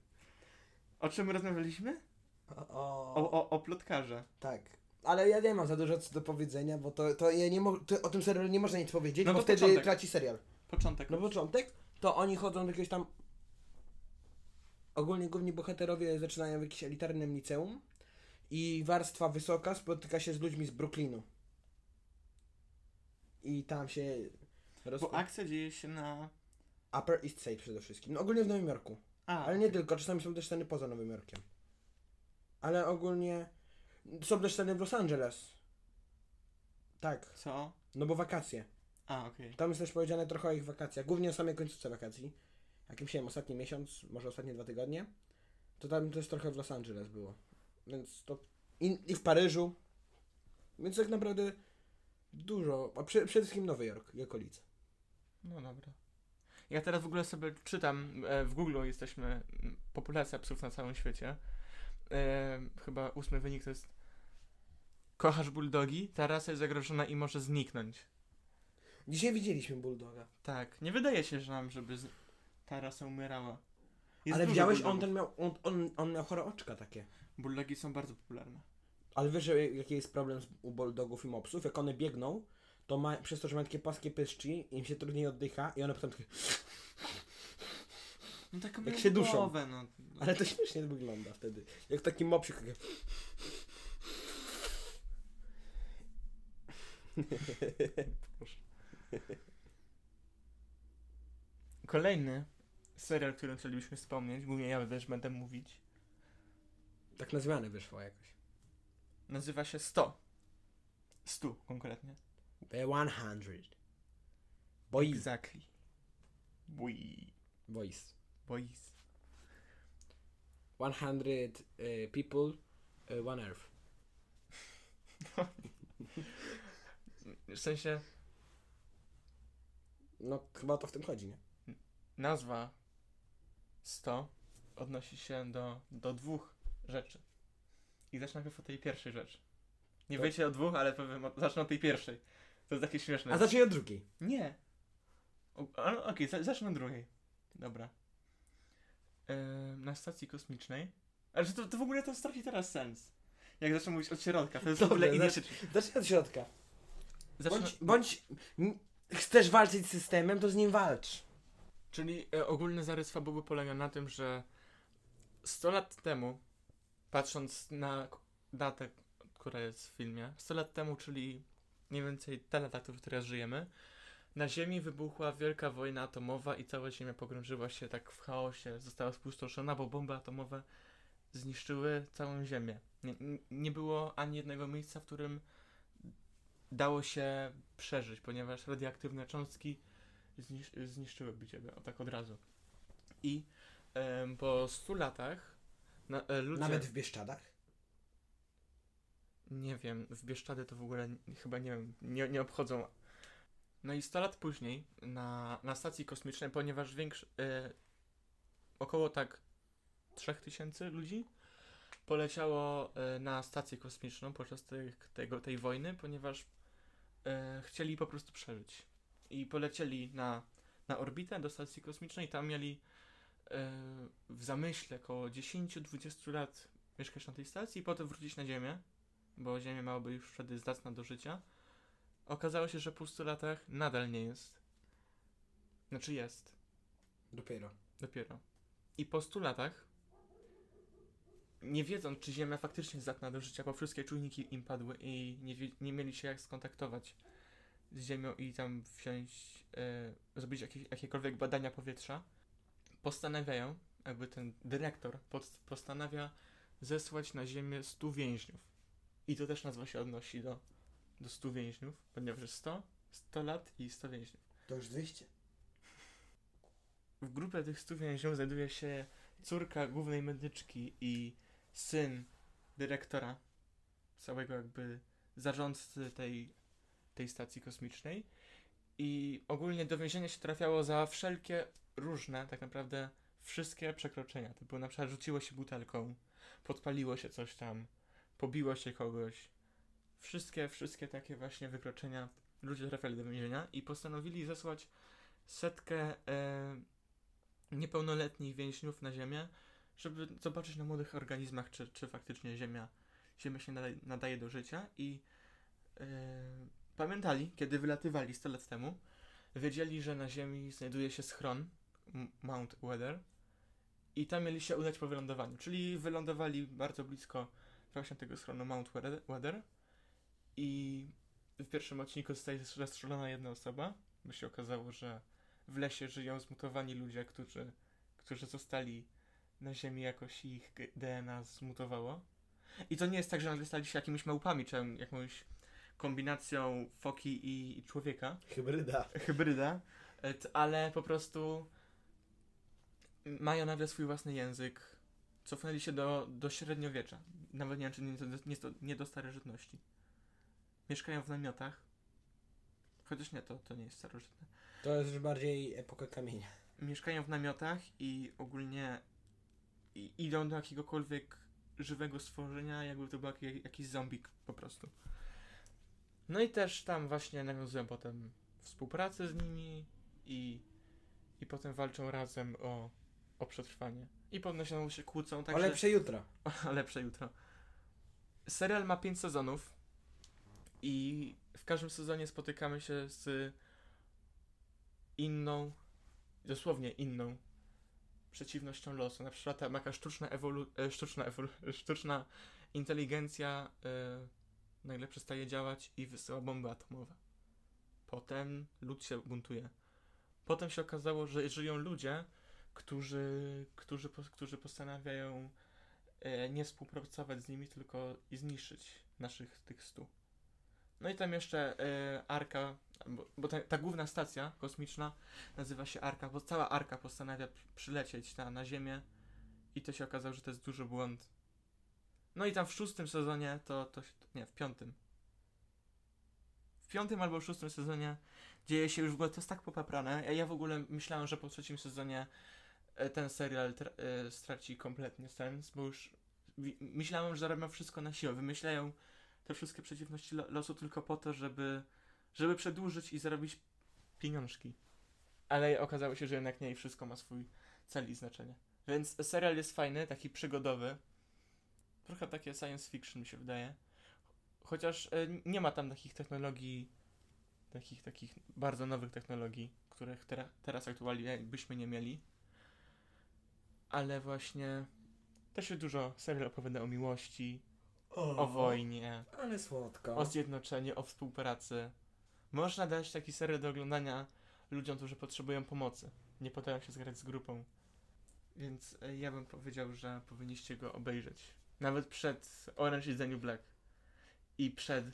O czym rozmawialiśmy? O, O, o, o plotkarze. Tak. Ale ja nie mam za dużo co do powiedzenia, bo to, to ja nie mo- to, o tym serialu nie można nic powiedzieć, No bo to wtedy początek. traci serial. Początek. Na początek to oni chodzą do jakiegoś tam. Ogólnie główni bohaterowie zaczynają w jakimś elitarnym liceum i warstwa wysoka spotyka się z ludźmi z Brooklynu. I tam się. Bo akcja dzieje się na... Upper East Side przede wszystkim. No ogólnie w Nowym Jorku. A, Ale nie tylko, czasami są też sceny poza Nowym Jorkiem. Ale ogólnie są też sceny w Los Angeles. Tak, Co? no bo wakacje. A, okej. Tam jest też powiedziane trochę o ich wakacjach, głównie o samej końcówce wakacji. Jakim się ostatni miesiąc, może ostatnie dwa tygodnie, to tam też trochę w Los Angeles było. Więc to. I, i w Paryżu. Więc tak naprawdę dużo. A przy, przede wszystkim Nowy Jork i okolice. No dobra. Ja teraz w ogóle sobie czytam, e, w Google jesteśmy, populacja psów na całym świecie. E, chyba ósmy wynik to jest kochasz bulldogi, ta rasa jest zagrożona i może zniknąć. Dzisiaj widzieliśmy Bulldoga. Tak, nie wydaje się że nam, żeby z... ta rasa umierała. Jest Ale dużo widziałeś, on ten miał. On, on, on miał chore oczka takie. Bulldogi są bardzo popularne. Ale wiesz, że jaki jest problem z, u bulldogów i mopsów? Jak one biegną, to ma, przez to, że mają takie płaskie pyszczki, im się trudniej oddycha i one potem takie... No taką Jak się duszą. głowę, no. Ale to śmiesznie wygląda wtedy. Jak taki mopsik. Takie... <laughs> Kolejny serial, o którym chcielibyśmy wspomnieć, głównie ja też będę mówić, Tak na zmianę wyszło jakoś. nazywa się 100. 100 konkretnie. The 100. Boys. Exactly. Boy. Boys. Boys. 100 y, people, y, one earth. W sensie No chyba o to w tym chodzi, nie? Nazwa 100 odnosi się do, do dwóch rzeczy. I zacznę najpierw od tej pierwszej rzeczy. Nie To- wiecie o dwóch, ale powiem, o- zacznę od tej pierwszej. To jest takie śmieszne. A zacznij od drugiej. Nie. No, Okej, za- zacznę od drugiej. Dobra. E, na stacji kosmicznej. Ale że to, to w ogóle to straci teraz sens. Jak zacznę mówić od środka, to jest w Dobra, ogóle inny. Zacznij od środka. Zacznę, Bądź, bądź chcesz walczyć z systemem, to z nim walcz. Czyli e, ogólny zarys fabuły polega na tym, że 100 lat temu, patrząc na datę, która jest w filmie, 100 lat temu, czyli mniej więcej te lata, w teraz żyjemy, na Ziemi wybuchła wielka wojna atomowa i cała Ziemia pogrążyła się tak w chaosie, została spustoszona, bo bomby atomowe zniszczyły całą Ziemię. Nie, nie było ani jednego miejsca, w którym dało się przeżyć, ponieważ radioaktywne cząstki znisz zniszczyłyby ciebie, o tak od razu. I em, po 100 latach na, e, ludzie... Nawet w Bieszczadach. Nie wiem, w Bieszczady to w ogóle chyba nie wiem, nie, nie obchodzą. No i 100 lat później na, na stacji kosmicznej, ponieważ większy, e, około tak 3000 ludzi poleciało e, na stację kosmiczną podczas tych, tego, tej wojny, ponieważ e, chcieli po prostu przeżyć. I polecieli na, na orbitę do stacji kosmicznej, tam mieli e, w zamyśle około 10-20 lat mieszkać na tej stacji i potem wrócić na Ziemię bo Ziemia miałaby już wtedy zdatna do życia. Okazało się, że po 100 latach nadal nie jest. Znaczy jest, Dopiero. dopiero. I po 100 latach, nie wiedząc, czy Ziemia faktycznie jest zdatna do życia, bo wszystkie czujniki im padły i nie, nie mieli się jak skontaktować z Ziemią i tam wziąć, e, zrobić jakieś, jakiekolwiek badania powietrza, postanawiają, jakby ten dyrektor pod, postanawia zesłać na Ziemię 100 więźniów. I to też nazwa się odnosi do, do 100 więźniów, ponieważ jest 100, 100 lat i 100 więźniów. To już 200. W grupie tych stu więźniów znajduje się córka głównej medyczki i syn dyrektora, całego jakby zarządcy tej, tej stacji kosmicznej. I ogólnie do więzienia się trafiało za wszelkie różne, tak naprawdę wszystkie przekroczenia. Typu na przykład rzuciło się butelką, podpaliło się coś tam, pobiło się kogoś. Wszystkie, wszystkie takie właśnie wykroczenia ludzie trafiali do więzienia i postanowili zesłać setkę e, niepełnoletnich więźniów na Ziemię, żeby zobaczyć na młodych organizmach, czy, czy faktycznie Ziemia, Ziemia się nadaje, nadaje do życia i e, pamiętali, kiedy wylatywali 100 lat temu, wiedzieli, że na Ziemi znajduje się schron Mount Weather i tam mieli się udać po wylądowaniu, czyli wylądowali bardzo blisko właśnie tego schronu Mount Weather- i w pierwszym odcinku zostaje zastrzelona jedna osoba, bo się okazało, że w lesie żyją zmutowani ludzie, którzy, którzy zostali na ziemi, jakoś ich DNA zmutowało. I to nie jest tak, że nagle stali się jakimiś małpami, czy jakąś kombinacją foki i, i człowieka, Hybryda. hybryda, ale po prostu mają nagle swój własny język, cofnęli się do, do średniowiecza, nawet nie nie, nie, nie, do starożytności. Mieszkają w namiotach, chociaż nie, to, to nie jest starożytne. To jest już bardziej epoka kamienia. mieszkają w namiotach i ogólnie idą do jakiegokolwiek żywego stworzenia, jakby to był jak, jakiś zombik po prostu. No i też tam właśnie nawiązują potem współpracę z nimi i, i potem walczą razem o, o przetrwanie. I potem się, się kłócą, Ale także... lepsze jutro. <laughs> o lepsze jutro. Serial ma 5 sezonów i w każdym sezonie spotykamy się z inną, dosłownie inną przeciwnością losu. Na przykład tam jakaś sztuczna, ewolu- e, sztuczna, ewolu- sztuczna inteligencja e, nagle przestaje działać i wysyła bomby atomowe. Potem lud się buntuje. Potem się okazało, że żyją ludzie, którzy, którzy, którzy postanawiają e, nie współpracować z nimi, tylko i zniszczyć naszych tych stu. No i tam jeszcze e, Arka, bo, bo ta, ta główna stacja kosmiczna nazywa się Arka, bo cała Arka postanawia przy- przylecieć na, na Ziemię i to się okazało, że to jest duży błąd. No i tam w szóstym sezonie to, to nie, w piątym. W piątym albo szóstym sezonie dzieje się już w ogóle, to jest tak popaprane. Ja, ja w ogóle myślałem, że po trzecim sezonie e, ten serial e, straci kompletnie sens, bo już myślałem, że robią wszystko na siłę. Wymyślają te wszystkie przeciwności lo- losu tylko po to, żeby, żeby przedłużyć i zarobić pieniążki. Ale okazało się, że jednak nie i wszystko ma swój cel i znaczenie. Więc serial jest fajny, taki przygodowy. Trochę takie science fiction mi się wydaje. Chociaż e, nie ma tam takich technologii, takich, takich bardzo nowych technologii, których tera, teraz aktualnie byśmy nie mieli. Ale właśnie też się dużo serial opowiada o miłości, o wojnie, Ale słodko. o zjednoczeniu, o współpracy. Można dać taki serial do oglądania ludziom, którzy potrzebują pomocy. Nie potrafią się zgrać z grupą. Więc e, ja bym powiedział, że powinniście go obejrzeć. Nawet przed Orange is the New Black. I przed...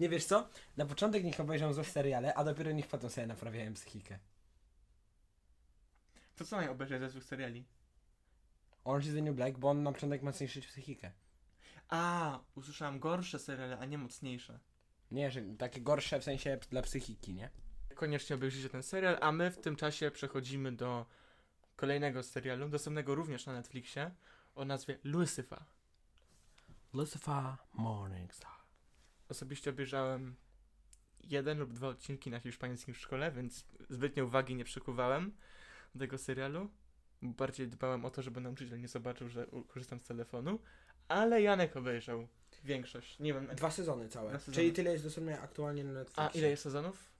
Nie wiesz co? Na początek niech obejrzą złe seriale, a dopiero niech potem sobie naprawiają psychikę. To co mają obejrzeć ze złych seriali? Orange is the New Black, bo on na początek ma zniszczyć psychikę. A, usłyszałem gorsze seriale, a nie mocniejsze. Nie, że takie gorsze w sensie dla psychiki, nie? Koniecznie obejrzyjcie ten serial, a my w tym czasie przechodzimy do kolejnego serialu, dostępnego również na Netflixie, o nazwie Lucifer. Lucifer Morningstar. Osobiście obejrzałem jeden lub dwa odcinki na hiszpańskim w szkole, więc zbytnio uwagi nie przykuwałem do tego serialu. Bardziej dbałem o to, żeby nauczyciel nie zobaczył, że korzystam z telefonu. Ale Janek obejrzał większość. Nie wiem. Dwa sezony całe. Dwa sezony. Czyli tyle jest dostępne aktualnie na Netflixie. A ile jest sezonów?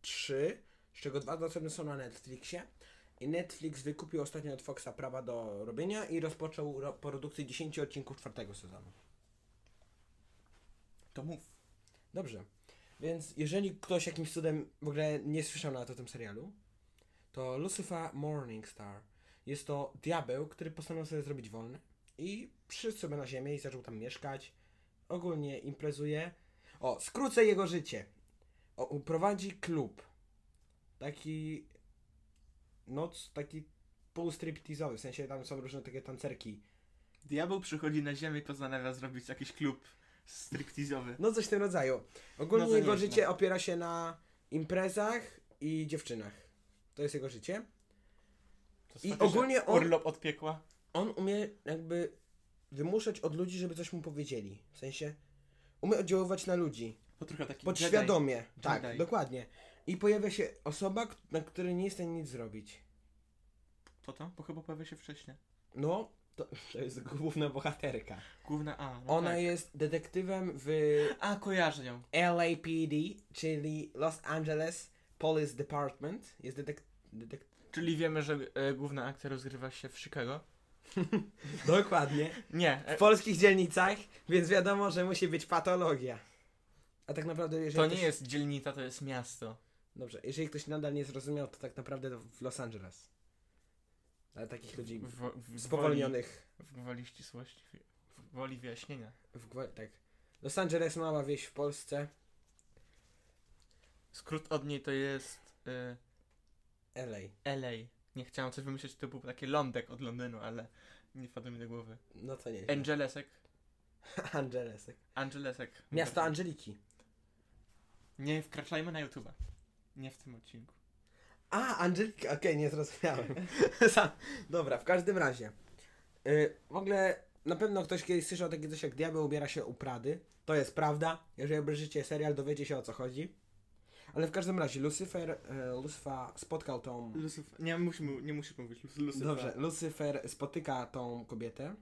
Trzy, z czego dwa dostępne są na Netflixie. Netflix wykupił ostatnio od Foxa prawa do robienia i rozpoczął ro- produkcję 10 odcinków czwartego sezonu. To mów. Dobrze. Więc jeżeli ktoś jakimś cudem w ogóle nie słyszał nawet o tym serialu, to Lucifer Morningstar jest to diabeł, który postanowił sobie zrobić wolne i przyszedł sobie na ziemię i zaczął tam mieszkać. Ogólnie imprezuje. O, skrócę jego życie. O, prowadzi klub. taki noc, taki półstriptizowy, w sensie tam są różne takie tancerki. Diabeł przychodzi na ziemię i postanawia zrobić jakiś klub striptizowy. No coś w tym rodzaju. Ogólnie No to jego życie opiera się na imprezach i dziewczynach. To jest jego życie. To I ogólnie on- Urlop od piekła. On umie jakby wymuszać od ludzi, żeby coś mu powiedzieli. W sensie umie oddziaływać na ludzi. To trochę taki Podświadomie. Tak, Jedi. dokładnie. I pojawia się osoba, k- na której nie jest w stanie nic zrobić. Co to? Bo chyba pojawia się wcześniej. No, to, <laughs> to jest główna bohaterka. Główna A. No Ona tak. jest detektywem w A, kojarzę ją. LAPD, czyli Los Angeles Police Department. Jest detek... detek... Czyli wiemy, że e, główna akcja rozgrywa się w Chicago. <laughs> Dokładnie. Nie, W e, polskich dzielnicach, więc wiadomo, że musi być patologia. A tak naprawdę, jeżeli to nie ktoś... jest dzielnica, to jest miasto. Dobrze, jeżeli ktoś nadal nie zrozumiał, to tak naprawdę to w Los Angeles. Ale takich ludzi W, w, w spowolnionych. Woli, w gwoli ścisłości, w, w woli wyjaśnienia. W, gwa- tak. Los Angeles, mała wieś w Polsce. Skrót od niej to jest e, LA. LA. Nie chciałem coś wymyślić typu taki lądek od Londynu, ale nie wpadło mi do głowy. No to nie. Angelesek. <laughs> Angelesek. Angelesek. Miasto Angeliki. Nie wkraczajmy na YouTube'a. Nie w tym odcinku. A, Angelika, okej, nie zrozumiałem. <laughs> Sam- Dobra, w każdym razie. Y, w ogóle na pewno ktoś kiedyś słyszał takie coś jak diabeł ubiera się u Prady. To jest prawda. Jeżeli obejrzycie serial, dowiecie się o co chodzi. Ale w każdym razie, Lucyfer, e, Lucyfer spotkał tą... Lucyf... Nie, musimy, nie musisz mówić. Lucyfer. Dobrze, Lucyfer spotyka tą kobietę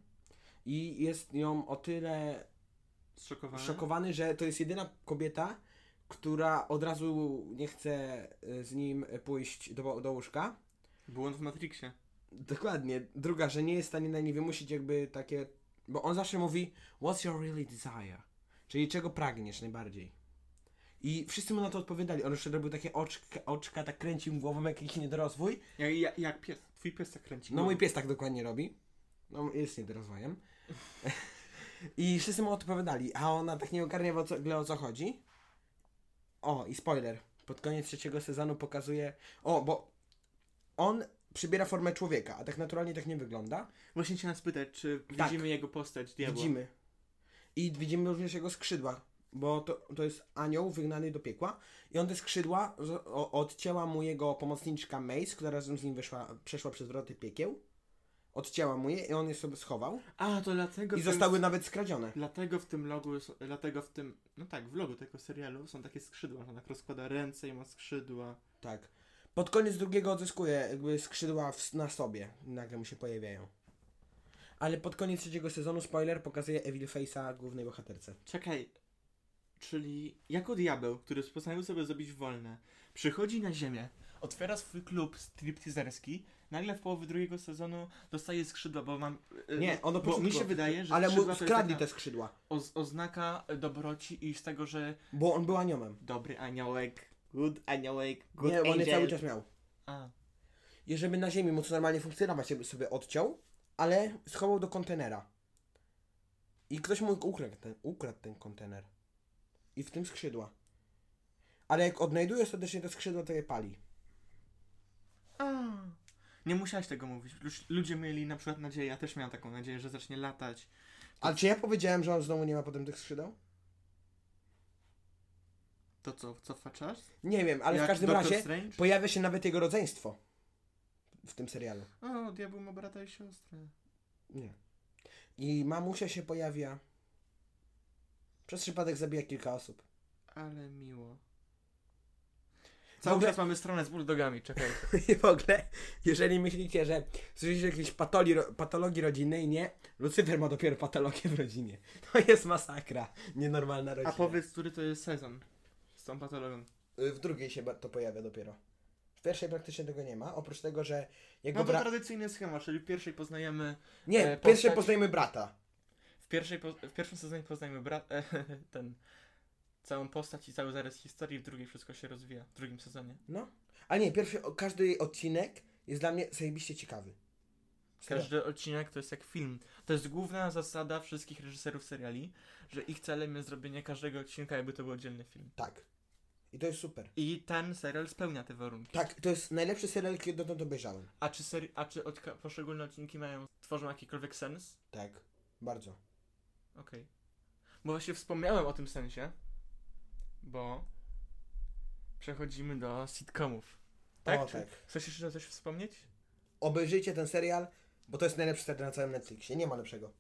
i jest nią o tyle Zszokowany? szokowany, że to jest jedyna kobieta, która od razu nie chce y, z nim pójść do, do łóżka. Błąd w Matrixie. Dokładnie. Druga, że nie jest w stanie na nie wymusić jakby takie... Bo on zawsze mówi What's your really desire? Czyli czego pragniesz najbardziej? I wszyscy mu na to odpowiadali. On jeszcze robił takie oczka, oczka tak kręcił głową jak jakiś niedorozwój. Jak, jak, jak pies. Twój pies tak kręci. No mój pies tak dokładnie robi. No jest niedorozwojem. <laughs> I wszyscy mu odpowiadali, a ona tak nie ogarnia w o co, o co chodzi. O, i spoiler. Pod koniec trzeciego sezonu pokazuje... O, bo on przybiera formę człowieka, a tak naturalnie tak nie wygląda. Właśnie chciałem spytać, czy Tak. widzimy jego postać, diabła? Widzimy. I widzimy również jego skrzydła, bo to, to jest anioł wygnany do piekła i on te skrzydła z, o, odcięła mu jego pomocniczka Mace, która razem z nim wyszła, przeszła przez wroty piekieł. Odcięła mu je i on je sobie schował A, to dlatego... i tym- zostały nawet skradzione. Dlatego w tym logu, dlatego w tym, no tak, w logu tego serialu są takie skrzydła, że on tak rozkłada ręce i ma skrzydła. Tak. Pod koniec drugiego odzyskuje jakby skrzydła w, na sobie. Nagle mu się pojawiają. Ale pod koniec trzeciego sezonu, spoiler, pokazuje Evil Face'a głównej bohaterce. Czekaj, czyli jako diabeł, który postanowił sobie zrobić wolne, przychodzi na ziemię, otwiera swój klub stripteaserski, nagle w połowie drugiego sezonu dostaje skrzydła, bo mam... y, Nie, on do bo mi się wydaje, że Ale mu skradli te skrzydła, oz- oznaka dobroci i z tego, że bo on był aniołem. dobry aniołek, good aniołek, good Nie, on je angel. cały czas miał. A, I żeby na ziemi móc normalnie funkcjonować, jakby sobie odciął, ale schował do kontenera. I ktoś mu ukradł ten, ukradł ten kontener. I w tym skrzydła. Ale jak odnajduje ostatecznie te skrzydła, to je pali. A. Nie musiałeś tego mówić. Ludzie mieli na przykład nadzieję, ja też miałem taką nadzieję, że zacznie latać. Ale czy ja powiedziałem, że on znowu nie ma potem tych skrzydeł? To co, cofa czas? Nie wiem, ale w Jak każdym Doctor razie Strange? pojawia się nawet jego rodzeństwo w tym serialu. O, diabeł ma brata i siostrę. Nie. I mamusia się pojawia. Przez przypadek zabija kilka osób. Ale miło. Cały ogóle- czas mamy stronę z bulldogami, czekaj. <laughs> I w ogóle, jeżeli myślicie, że słyszycie jakieś patoli, patologii rodzinnej, nie. Lucyfer ma dopiero patologię w rodzinie. <laughs> To jest masakra. Nienormalna rodzina. A powiedz, który to jest sezon z tą patologią. Y, W drugiej się to pojawia dopiero. W pierwszej praktycznie tego nie ma, oprócz tego, że jego No to brat... tradycyjny schemat, czyli w pierwszej poznajemy... Nie, e, w pierwszej postać- poznajemy brata. W, pierwszej, po, w pierwszym sezonie poznajemy brat... <laughs> ten... Całą postać i cały zarys historii, w drugiej wszystko się rozwija. W drugim sezonie. No. Ale nie, pierwszy, każdy odcinek jest dla mnie zajebiście ciekawy. Serio. Każdy odcinek to jest jak film. To jest główna zasada wszystkich reżyserów seriali, że ich celem jest zrobienie każdego odcinka, jakby to był oddzielny film. Tak. I to jest super. I ten serial spełnia te warunki. Tak, to jest najlepszy serial, jaki dotąd obejrzałem. A czy, seri- a czy odka- poszczególne odcinki mają, tworzą jakikolwiek sens? Tak, bardzo. Okej. Bo właśnie wspomniałem o tym sensie, bo przechodzimy do sitcomów. Tak? O, Czy tak. Chcesz jeszcze coś wspomnieć? Obejrzyjcie ten serial, bo to jest najlepszy serial na całym Netflixie. Nie ma lepszego.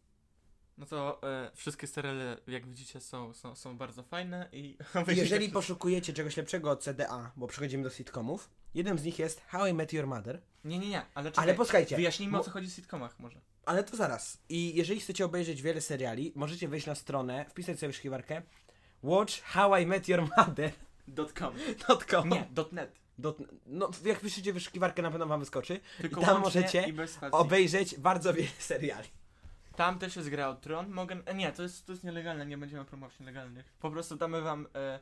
No to e, wszystkie seriale, jak widzicie, są, są, są bardzo fajne i <laughs> Jeżeli poszukujecie czegoś lepszego od CDA, bo przechodzimy do sitcomów, jednym z nich jest How I Met Your Mother. Nie, nie, nie, ale czekaj, Ale posłuchajcie, wyjaśnijmy bo- o co chodzi w sitcomach może. ale to zaraz. I jeżeli chcecie obejrzeć wiele seriali, możecie wejść na stronę, wpisać sobie w wyszukiwarkę Watch How I Met Your Mother. .com. .com. Nie, .net. Dot, no, jak piszecie wyszukiwarkę, na pewno wam wyskoczy. Tylko I tam możecie i. Obejrzeć bardzo wiele <laughs> seriali. Tam też jest gra o Tron. Mogę... e, Nie, to jest, to jest nielegalne, nie będziemy promować nielegalnych. Po prostu damy wam... E,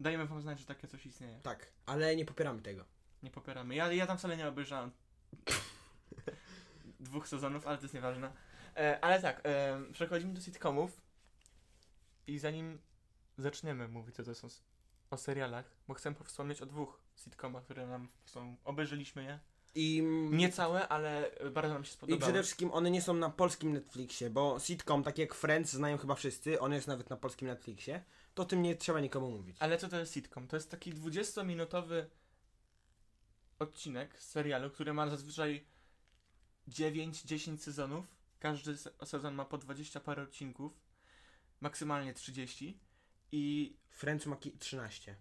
dajemy wam znać, że takie coś istnieje. Tak, ale nie popieramy tego. Nie popieramy. Ja, ja tam wcale nie obejrzałem <laughs> dwóch sezonów, ale to jest nieważne. E, ale tak, e, przechodzimy do sitcomów i zanim zaczniemy mówić o, to są, o serialach, bo chcę wspomnieć o dwóch sitcomach, które nam są, obejrzeliśmy je. I Nie całe, ale bardzo nam się I spodobały. przede wszystkim one nie są na polskim Netflixie, bo sitcom, tak jak Friends, znają chyba wszyscy, on jest nawet na polskim Netflixie, to o tym nie trzeba nikomu mówić. Ale co to jest sitcom? To jest taki 20-minutowy odcinek serialu, który ma zazwyczaj 9-10 sezonów. Każdy se- sezon ma po 20 parę odcinków, maksymalnie 30 i Friends ma ki- 13.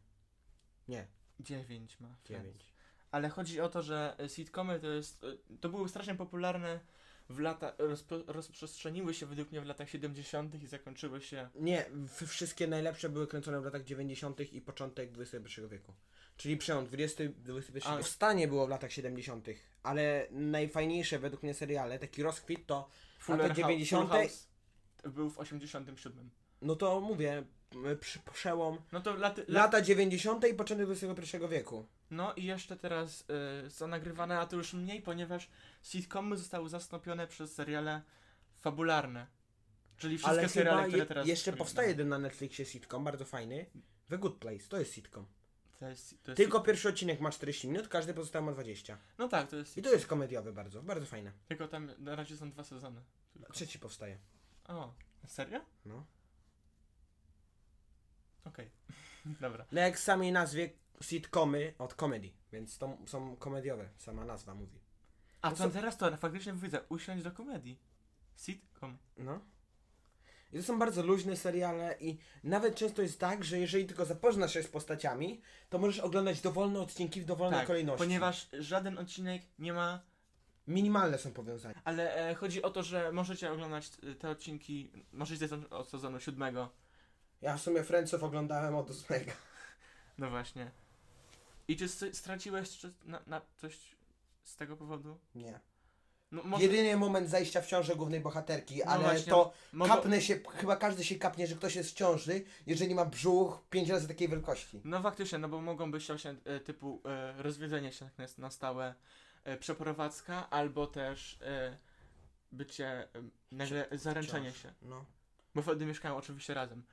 Nie, 9 ma. Friends. 9. Ale chodzi o to, że e, sitcomy to jest. e, To były strasznie popularne w lata. Rozpo, rozprzestrzeniły się według mnie w latach 70. i zakończyły się. Nie, w- wszystkie najlepsze były kręcone w latach 90. i początek XXI wieku. Czyli przełom 20 XXI. A- Powstanie było w latach 70., ale najfajniejsze według mnie seriale, taki rozkwit to, Fuller Lata Hou- 90. Full House był w 87. no to mówię, przy, przełom No to laty, lat, lata 90. i początek XXI wieku. No i jeszcze teraz y, są nagrywane, a to już mniej, ponieważ sitcomy zostały zastąpione przez seriale fabularne. Czyli wszystkie Ale seriale, które je, teraz. jeszcze powstaje jeden na Netflixie sitcom, bardzo fajny. The Good Place, to jest sitcom. To jest, to jest Tylko pierwszy odcinek ma 40 minut, każdy pozostał ma 20. No tak, to jest. I to jest komediowy bardzo, bardzo fajne. Tylko tam na razie są dwa sezony. Tylko. Trzeci powstaje. O, serio? No. Okej. <laughs> Dobra. No jak w samej nazwie sitcomy od comedy, więc to są komediowe, sama nazwa mówi. A To to są- teraz to faktycznie widzę, usiąść do komedii. Sitcom. No. I to są bardzo luźne seriale i nawet często jest tak, że jeżeli tylko zapoznasz się z postaciami, to możesz oglądać dowolne odcinki w dowolnej Tak, kolejności. ponieważ żaden odcinek nie ma. Minimalne są powiązania. Ale e, chodzi o to, że możecie oglądać e, te odcinki. Możecie zacząć od sezonu siódmego. Ja w sumie Friendsów oglądałem od ósmego. No właśnie. I czy s- straciłeś czy na, na coś z tego powodu? Nie. No może. Jedyny moment zajścia w ciążę głównej bohaterki, No ale właśnie, to mogło- kapnę się, chyba każdy się kapnie, że ktoś jest w ciąży, jeżeli ma brzuch pięć razy takiej wielkości. No faktycznie, no bo mogą być właśnie e, typu e, rozwiedzenie się tak na, na stałe, e, przeprowadzka, albo też e, bycie, e, nagle zaręczenie Ciąż. się. No. Bo wtedy mieszkają oczywiście razem.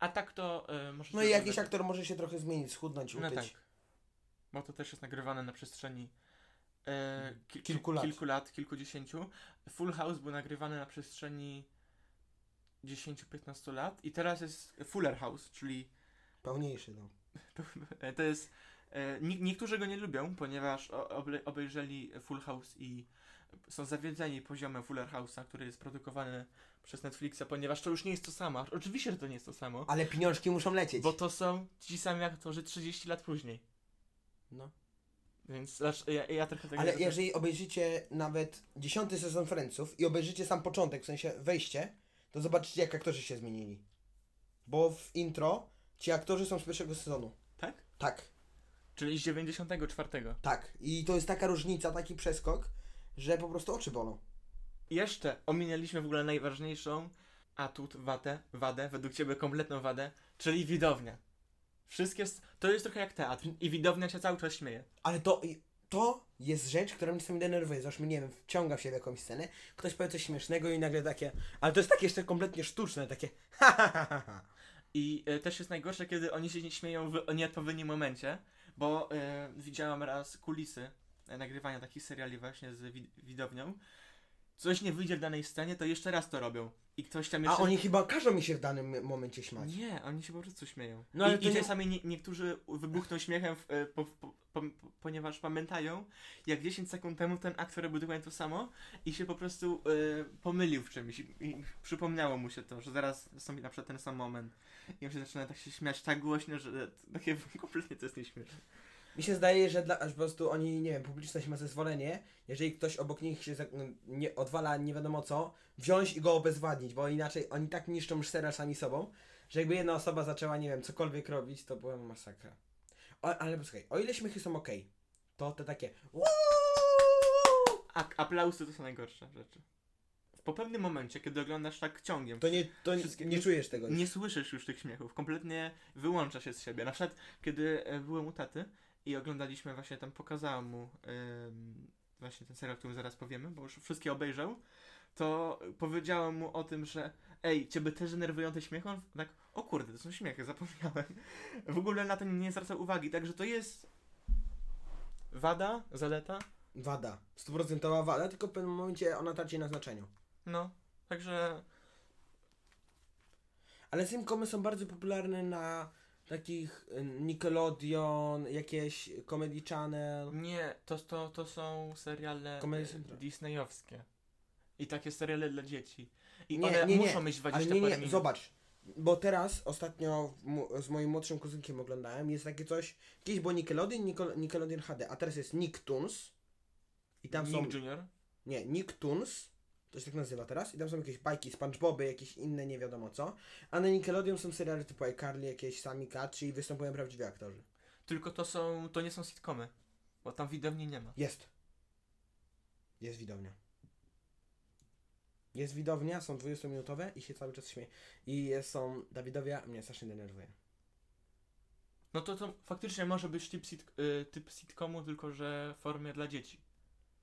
A tak to e, może No i jakiś aktor może się trochę zmienić, schudnąć, No utyć. tak. Bo to też jest nagrywane na przestrzeni e, ki- Kilku lat. kilku lat, kilkudziesięciu. Full House był nagrywany na przestrzeni 10-15 lat i teraz jest Fuller House, czyli Pełniejszy, no. <laughs> E, To jest. Nie, niektórzy go nie lubią, ponieważ obejrzeli Full House i są zawiedzeni poziomem Fuller House'a, który jest produkowany przez Netflixa, ponieważ to już nie jest to samo. Oczywiście, że to nie jest to samo, Ale pieniążki muszą lecieć. bo to są ci sami aktorzy 30 lat później. No. Więc znaczy, ja, ja trochę tego Ale jeżeli obejrzycie nawet dziesiąty sezon Friendsów i obejrzycie sam początek, w sensie wejście, to zobaczycie jak aktorzy się zmienili. Bo w intro ci aktorzy są z pierwszego sezonu. Tak? Tak, Czyli z 94. tak. I to jest taka różnica, taki przeskok, że po prostu oczy bolą. Jeszcze ominęliśmy w ogóle najważniejszą atut, wadę, wadę, według Ciebie kompletną wadę, czyli widownia. Wszystkie, to jest trochę jak teatr i widownia się cały czas śmieje. Ale to, to jest rzecz, która mnie czasami denerwuje. Załóżmy, nie wiem, wciąga się w jakąś scenę, ktoś powie coś śmiesznego i nagle takie... Ale to jest takie jeszcze kompletnie sztuczne, takie <laughs> ha ha ha ha ha. I e, też jest najgorsze, kiedy oni się nie śmieją w nieodpowiednim momencie, bo widziałem raz kulisy nagrywania takich seriali właśnie z wi- widownią. Coś nie wyjdzie w danej scenie, to jeszcze raz to robią. I ktoś tam A jeszcze... oni chyba każą mi się w danym momencie śmiać. Nie, oni się po prostu śmieją. No, ale I, i nie- czasami nie, niektórzy wybuchną śmiechem, w, e, po, po, po, ponieważ pamiętają, jak 10 sekund temu ten aktor robił dokładnie to samo i się po prostu e, pomylił w czymś i, i przypomniało mu się to, że zaraz nastąpi na przykład ten sam moment. I on się zaczyna tak się śmiać tak głośno, że takie <laughs> kompletnie to jest nieśmieszne. Mi się zdaje, że dla, że po prostu oni, nie wiem, publiczność ma zezwolenie, jeżeli ktoś obok nich się za- nie odwala nie wiadomo co, wziąć i go obezwładnić, bo inaczej oni tak niszczą serial sami sobą, że jakby jedna osoba zaczęła, nie wiem, cokolwiek robić, to była masakra. O, ale posłuchaj, o ile śmiechy są ok, to te takie A aplausy to są najgorsze rzeczy. Po pewnym momencie, kiedy oglądasz tak ciągiem, to nie, to nie, nie czujesz tego już. nie słyszysz już tych śmiechów, kompletnie wyłącza się z siebie. Na przykład, kiedy e, byłem u taty i oglądaliśmy, właśnie tam pokazałam mu ym, właśnie ten serial, o którym zaraz powiemy, bo już wszystkie obejrzał, to powiedziałem mu o tym, że ej, ciebie też denerwują te śmiechy? On tak, o kurde, to są śmiechy, zapomniałem. W ogóle na to nie zwracał uwagi, także to jest wada, zaleta, Wada. Stuprocentowa wada, tylko w pewnym momencie ona traci na znaczeniu. no, także Ale sitcomy są bardzo popularne na takich y, Nickelodeon, jakieś Comedy Channel. Nie, to, to, to są seriale e, disneyowskie. I takie seriale dla dzieci. I Nie, one nie, nie. muszą mieć 20 Ale nie, nie, minut. zobacz. Bo teraz ostatnio z moim młodszym kuzynkiem oglądałem, jest takie coś, kiedyś było Nickelodeon, Nickel, Nickelodeon HD, a teraz jest Nicktoons. I tam są, Nick Junior. nie, Nicktoons, to się tak nazywa teraz, i tam są jakieś bajki, Spongeboby, jakieś inne, nie wiadomo co. A na Nickelodeon są seriale typu iCarly, jakieś Sami Cat, i występują prawdziwi aktorzy. Tylko to są, to nie są sitcomy. Bo tam widowni nie ma. Jest. Jest widownia. Jest widownia, są 20-minutowe i się cały czas śmieje. I jest, są Dawidowie, mnie strasznie denerwuje. No to to faktycznie może być typ, sit, y, typ sitcomu, tylko że w formie dla dzieci.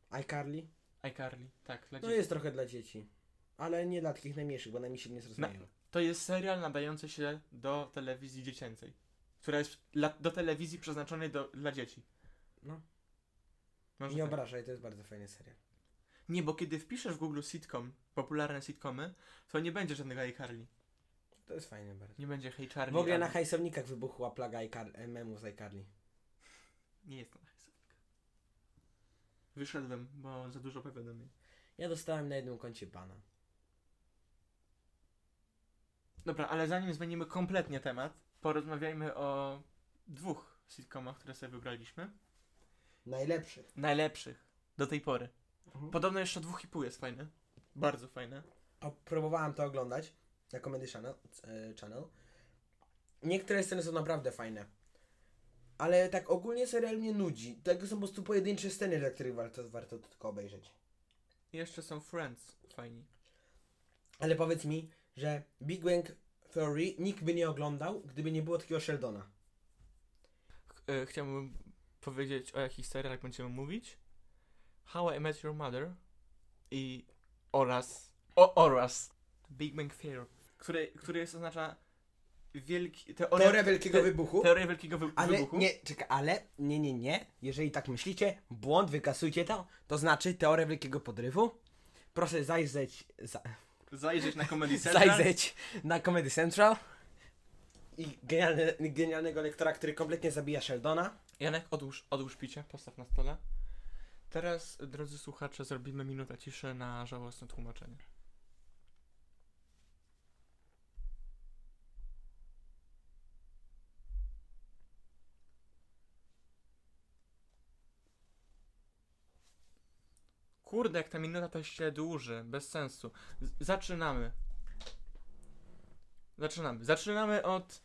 iCarly? iCarly, tak, dla No dzieci. jest trochę dla dzieci. Ale nie dla takich najmniejszych, bo najmniejsi nie zrozumieją. To jest serial nadający się do telewizji dziecięcej. Która jest dla, do telewizji przeznaczonej do, dla dzieci. No. Może Nie tak. obrażaj, to jest bardzo fajny serial. Nie, bo kiedy wpiszesz w Google sitcom, popularne sitcomy, to nie będzie żadnego iCarly. To jest fajne bardzo. Nie będzie Hey Charlie. W ogóle na hajsownikach wybuchła plaga iCar- e, memów z iCarly. Nie jestem na. Wyszedłem, bo za dużo powiadomień. Ja dostałem na jednym koncie bana. Dobra, ale zanim zmienimy kompletnie temat, porozmawiajmy o dwóch sitcomach, które sobie wybraliśmy. Najlepszych. Najlepszych do tej pory. Mhm. Podobno jeszcze dwóch i pół jest fajny. Bardzo fajne. O, próbowałem to oglądać na Comedy Channel, e, channel. Niektóre sceny są naprawdę fajne. Ale tak ogólnie serial mnie nudzi. To są po prostu pojedyncze sceny, dla których warto, warto to tylko obejrzeć. Jeszcze są Friends fajni. Ale powiedz mi, że Big Bang Theory nikt by nie oglądał, gdyby nie było takiego Sheldona. Ch- e, chciałbym powiedzieć o jakich serialach będziemy mówić. How I Met Your Mother i oraz o, oraz Big Bang Theory, który, który jest oznacza wielki teoria, Teoria Wielkiego te- Wybuchu. teoria wielkiego wy, Ale wybuchu. nie, czekaj, ale nie, nie, nie. Jeżeli tak myślicie, błąd, wykasujcie to. To znaczy teoria wielkiego podrywu. Proszę zajrzeć, za, Zajrzeć na Comedy <laughs> Central. zajrzeć na Comedy Central. I genialny, genialnego lektora, który kompletnie zabija Sheldona. Janek, odłóż, odłóż picie, postaw na stole. Teraz, drodzy słuchacze, zrobimy minutę ciszy na żałosne tłumaczenie. Kurde, jak ta minuta to się dłuży, bez sensu. Z- zaczynamy. Zaczynamy. Zaczynamy od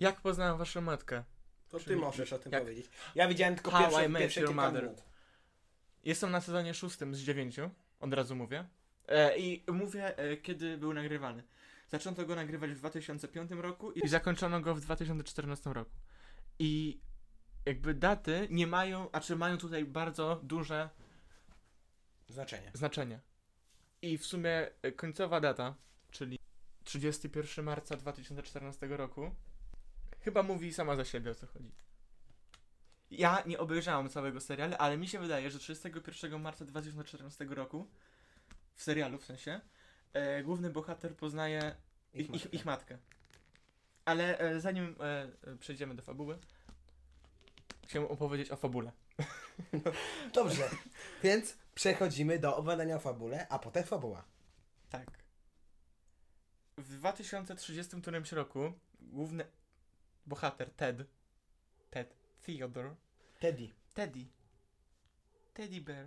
jak poznałem waszą matkę. To ty Czyli możesz o tym jak- powiedzieć. Ja widziałem tylko How pierwsze, I Met pierwsze Your Mother. minut. Jestem na sezonie szóstym z dziewięciu, od razu mówię. E, I mówię, e, kiedy był nagrywany. Zaczęto go nagrywać w 2005 roku i zakończono go w 2014 roku. I jakby daty nie mają, a czy mają tutaj bardzo duże Znaczenie. znaczenie. I w sumie e, końcowa data, czyli 31 marca 2014 roku. Chyba mówi sama za siebie o co chodzi. Ja nie obejrzałem całego serialu, ale mi się wydaje, że 31 marca 2014 roku w serialu w sensie e, główny bohater poznaje ich, ich, ich matkę. Ale e, zanim e, e, przejdziemy do fabuły, chciałem opowiedzieć o fabule. Dobrze, więc przechodzimy do opowiadania o fabule, a potem fabuła. Tak. W 2030 którymś roku główny bohater Ted, Ted Theodore, Teddy. Teddy, Teddy Bear,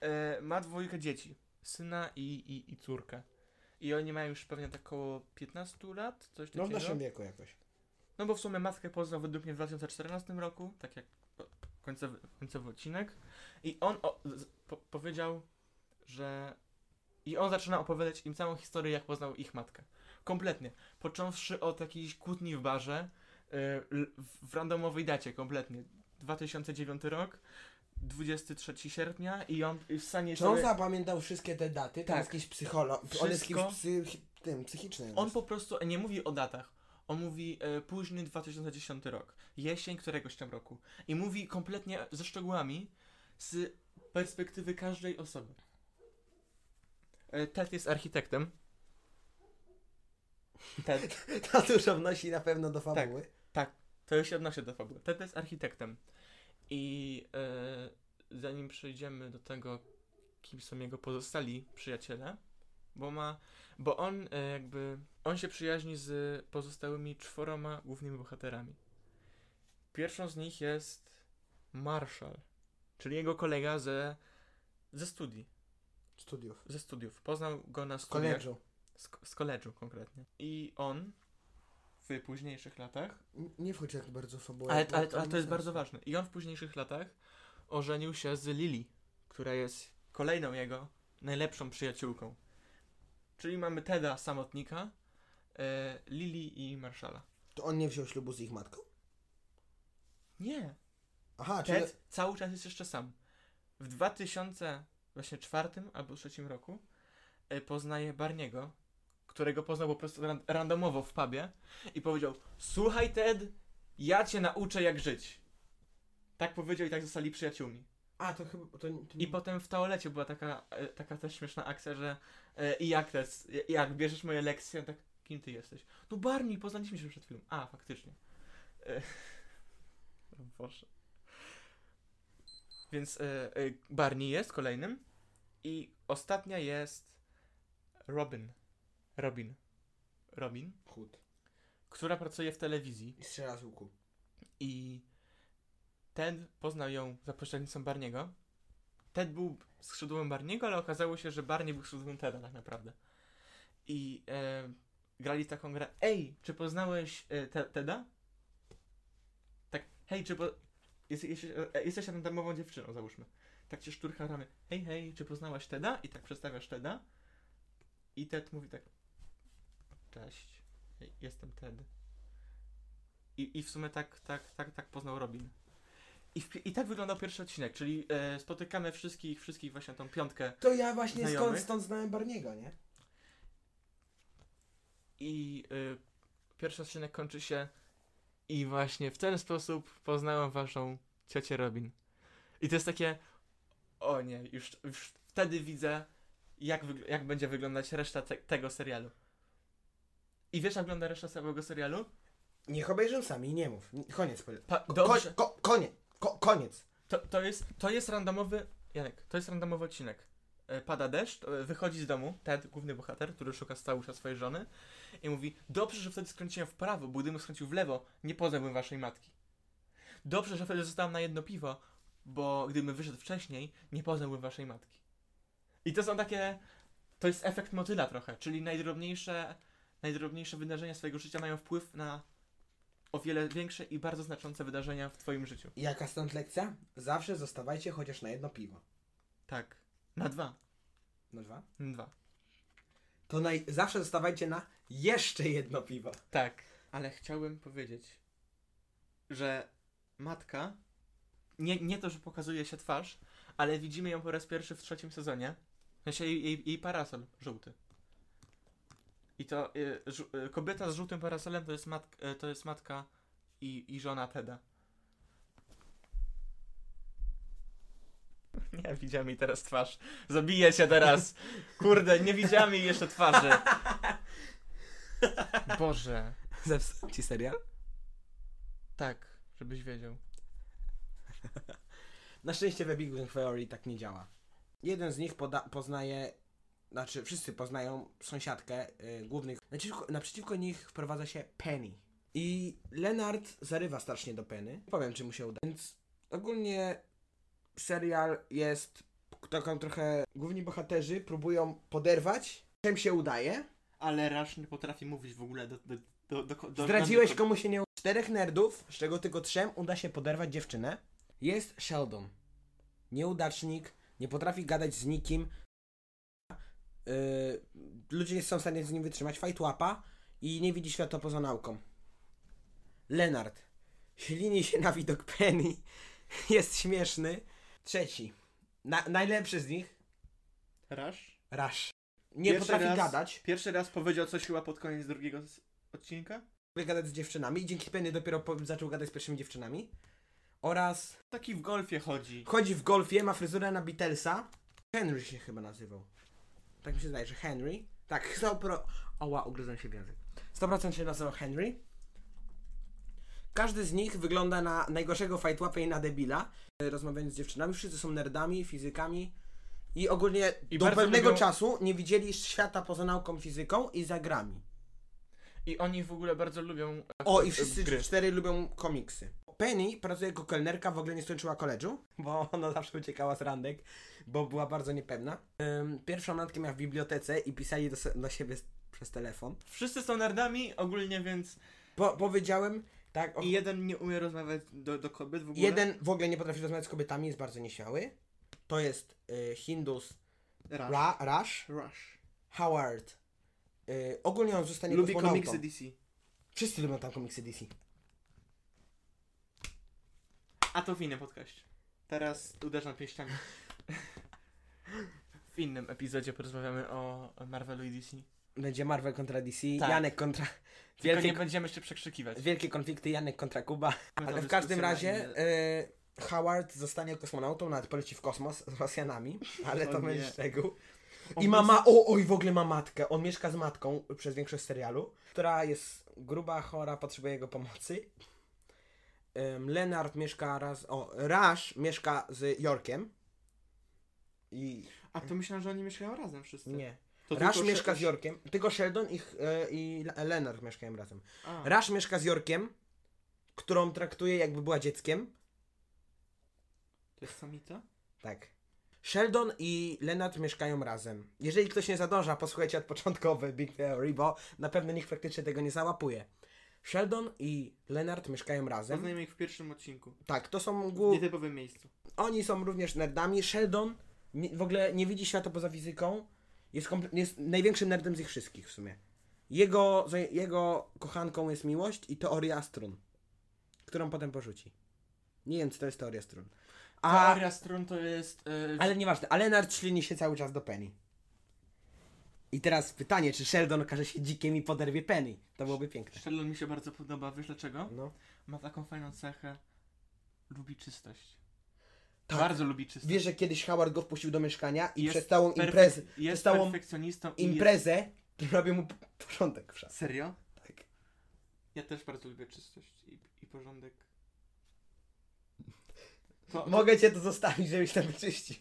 e, ma dwójkę dzieci, syna i, i, i córkę. I oni mają już pewnie tak około 15 lat, coś No w takiego. naszym wieku jakoś. No bo w sumie matkę poznał według mnie w 2014 roku, tak jak końcowy, końcowy odcinek. I on o, po, powiedział, że. I on zaczyna opowiadać im całą historię, jak poznał ich matkę. Kompletnie. Począwszy od jakiejś kłótni w barze, y, l- w randomowej dacie, kompletnie. 2009 rok, 23 sierpnia i on w stanie Czy on sobie... zapamiętał wszystkie te daty? Tak. jakiś psycholog. On jest Wszystko. kimś tym, psychicznym. On po prostu nie mówi o datach. On mówi e, późny 2010 rok, jesień któregoś tam roku. I mówi kompletnie ze szczegółami z perspektywy każdej osoby. E, Ted jest architektem. Ted, <laughs> To dużo wnosi na pewno do fabuły. to już się odnosi do fabuły. Ted jest architektem. I e, zanim przejdziemy do tego, kim są jego pozostali przyjaciele, bo ma, bo on e, jakby, on się przyjaźni z pozostałymi czworoma głównymi bohaterami. Pierwszą z nich jest Marshall, czyli jego kolega ze, ze studii, Studiów. ze studiów. Poznał go na studiach. koledżu. Z, z koledżu konkretnie. I on w późniejszych latach Nie wchodź tak bardzo w ale, ale, to ale nie to jest bardzo ważne. I on w późniejszych latach ożenił się z Lily, która jest kolejną jego najlepszą przyjaciółką. Czyli mamy Teda, samotnika, e, Lily i Marszala. To on nie wziął ślubu z ich matką? Nie, Aha, czyli... Ted cały czas jest jeszcze sam. W 2004 albo 2003 roku e, poznaje Barniego, którego poznał po prostu ran- randomowo w pubie i powiedział Słuchaj Ted, ja cię nauczę jak żyć. Tak powiedział i tak zostali przyjaciółmi. A, to chyba... To, to... I potem w toalecie była taka, e, taka też śmieszna akcja, że e, i jak to jest, jak bierzesz moje lekcje, tak kim ty jesteś? No Barney, poznaliśmy się przed chwilą. A, faktycznie. E, <laughs> Boże. Więc e, Barney jest kolejnym i ostatnia jest Robin. Robin. Robin, Chód. która pracuje w telewizji I strzela z łuku. i Ted poznał ją za pośrednictwem Barniego. Ted był skrzydłem Barniego, ale okazało się, że Barney był skrzydłem Teda tak naprawdę. I e, grali taką grę. Ej, czy poznałeś e, te, Teda? Tak, hej, czy po... Jest, jesteś, e, jesteś randomową dziewczyną, załóżmy. Tak cię szturcha ramy. Hej, hej, czy poznałaś Teda? I tak przedstawiasz Teda. I Ted mówi tak. Cześć, jestem Ted. I, I w sumie tak, tak, tak, tak poznał Robin. I, w, I tak wyglądał pierwszy odcinek, czyli e, spotykamy wszystkich, wszystkich właśnie tą piątkę To ja właśnie skąd, Znajomych? stąd znałem Barniego, nie? i e, pierwszy odcinek kończy się i właśnie w ten sposób poznałem waszą ciocię Robin. I to jest takie, o nie, już, już wtedy widzę, jak, jak będzie wyglądać reszta te, tego serialu. I wiesz, jak wygląda reszta całego serialu? Niech obejrzą sami i nie mów. Koniec. Pa, Ko- dobrze, ko- koniec. Ko- koniec. To, to, jest, to jest randomowy. Janek, to jest randomowy odcinek. E, Pada deszcz, e, wychodzi z domu, Ted, główny bohater, który szuka czas swojej żony i mówi, dobrze, że wtedy skręciłem w prawo, bo gdybym skręcił w lewo, nie poznałbym waszej matki. Dobrze, że wtedy zostałem na jedno piwo, bo gdybym wyszedł wcześniej, nie poznałbym waszej matki. I to są takie, to jest efekt motyla trochę, czyli najdrobniejsze, najdrobniejsze wydarzenia swojego życia mają wpływ na o wiele większe i bardzo znaczące wydarzenia w twoim życiu. Jaka stąd lekcja? Zawsze zostawajcie chociaż na jedno piwo. Tak. Na dwa. Na dwa? Na dwa. To naj... zawsze zostawajcie na jeszcze jedno piwo. Tak. Ale chciałbym powiedzieć, że matka, nie, nie to, że pokazuje się twarz, ale widzimy ją po raz pierwszy w trzecim sezonie. W sensie jej, jej, jej parasol żółty. I to y, żu- y, kobieta z żółtym parasolem to jest, mat- y, to jest matka i, i żona Teda. <laughs> Nie, widziałem jej teraz twarz. Zabiję cię teraz. Kurde, nie widziałem jej jeszcze twarzy. <laughs> Boże. Zepsuł ci serial? Tak, żebyś wiedział. <laughs> Na szczęście we Big Bang Theory tak nie działa. Jeden z nich poda- poznaje, znaczy wszyscy poznają sąsiadkę y, głównych. Naprzeciwko, naprzeciwko nich wprowadza się Penny. I Leonard zarywa strasznie do Penny. Nie powiem, czy mu się uda. Więc ogólnie serial jest taką trochę... Główni bohaterzy próbują poderwać, czym się udaje. Ale Rush nie potrafi mówić w ogóle do... do, do, do, do Zdradziłeś komu się nie. Czterech nerdów, z czego tylko trzem uda się poderwać dziewczynę. Jest Sheldon. Nieudacznik, nie potrafi gadać z nikim. Yy, ludzie nie są w stanie z nim wytrzymać. Fight łapa i nie widzi świata poza nauką. Leonard. Ślini się na widok Penny. <laughs> Jest śmieszny. Trzeci. Na, najlepszy z nich. Rush? Rush. Nie Pierwszy potrafi raz- gadać. Pierwszy raz powiedział coś chyba pod koniec drugiego odcinka. Potrafi gadać z dziewczynami. Dzięki Penny dopiero po, zaczął gadać z pierwszymi dziewczynami. Oraz Taki w golfie chodzi. Chodzi w golfie, ma fryzurę na Beatlesa. Henry się chyba nazywał. Tak mi się zdaje, że Henry. Tak, 100%. Oła, ugryzłem się w język. 100% się nazywał Henry. Każdy z nich wygląda na najgorszego fightłapę i na debila. Rozmawiając z dziewczynami, wszyscy są nerdami, fizykami. I ogólnie I do bardzo pewnego lubią- czasu nie widzieli świata poza nauką fizyką i za grami. I oni w ogóle bardzo lubią... O, i e, wszyscy gry. cztery lubią komiksy. Penny pracuje jako kelnerka, w ogóle nie skończyła koledżu, bo <laughs> ona zawsze uciekała z randek, bo była bardzo niepewna. Ym, pierwszą randkę miała w bibliotece i pisali do, se- do siebie s- przez telefon. Wszyscy są nerdami ogólnie, więc... Po, powiedziałem, tak, o, I jeden nie umie rozmawiać do, do kobiet w ogóle. jeden w ogóle nie potrafi rozmawiać z kobietami, jest bardzo nieśmiały. To jest y, Hindus Rush. Ra, Rush, Rush. Howard. Y, ogólnie on zostanie Lubi komiksy DC. Wszyscy lubią tam komiksy DC. A to w innym podcaście. Teraz uderzam pięściami. <laughs> W innym epizodzie porozmawiamy o Marvelu i DC. Będzie Marvel kontra DC, Tak. Janek kontra... Tylko Wielkie nie będziemy się przekrzykiwać. Wielkie konflikty Janek kontra Kuba. Ale w każdym razie y, Howard zostanie kosmonautą, nawet poleci w kosmos z Rosjanami, <laughs> ale to będzie szczegół. I ma, jest- ma, o, oj, w ogóle ma matkę. On mieszka z matką przez większość serialu, która jest gruba, chora, potrzebuje jego pomocy. Ym, Leonard mieszka raz, o, Rush mieszka z Yorkiem. I A to myślałem, że oni mieszkają razem wszyscy. nie. Tylko mieszka z Yorkiem, tylko Sheldon i, y, i Le- Leonard mieszkają razem. Rush mieszka z Yorkiem, którą traktuje jakby była dzieckiem. to jest samita? Tak. Sheldon i Leonard mieszkają razem. Jeżeli ktoś nie zadąża, posłuchajcie od początkowy <laughs> Big Theory, bo na pewno nikt praktycznie tego nie załapuje. Sheldon i Leonard mieszkają razem. Poznajemy ich w pierwszym odcinku. Tak, to są W głów... nietypowym miejscu. Oni są również nerdami. Sheldon w ogóle nie widzi świata poza fizyką. Jest, jest największym nerdem z ich wszystkich w sumie. Jego, jego kochanką jest miłość i teoria strun, którą potem porzuci. Nie wiem, co to jest teoria strun. A, Teoria strun to jest... e, ale nieważne, a Leonard ślini się cały czas do Penny. I teraz pytanie, czy Sheldon okaże się dzikiem i poderwie Penny? To byłoby piękne. Sheldon mi się bardzo podoba, wiesz dlaczego? No. Ma taką fajną cechę. Lubi czystość. Tak. Bardzo lubi czystość. Wiesz, że kiedyś Howard go wpuścił do mieszkania i Jest przez całą imprezę, Jest całą perfekcjonistą i Jest... imprezę robił mu p- porządek w szafie. Serio? Tak. Ja też bardzo lubię czystość i, i porządek. To, Mogę cię tu zostawić, żebyś tam wyczyścił.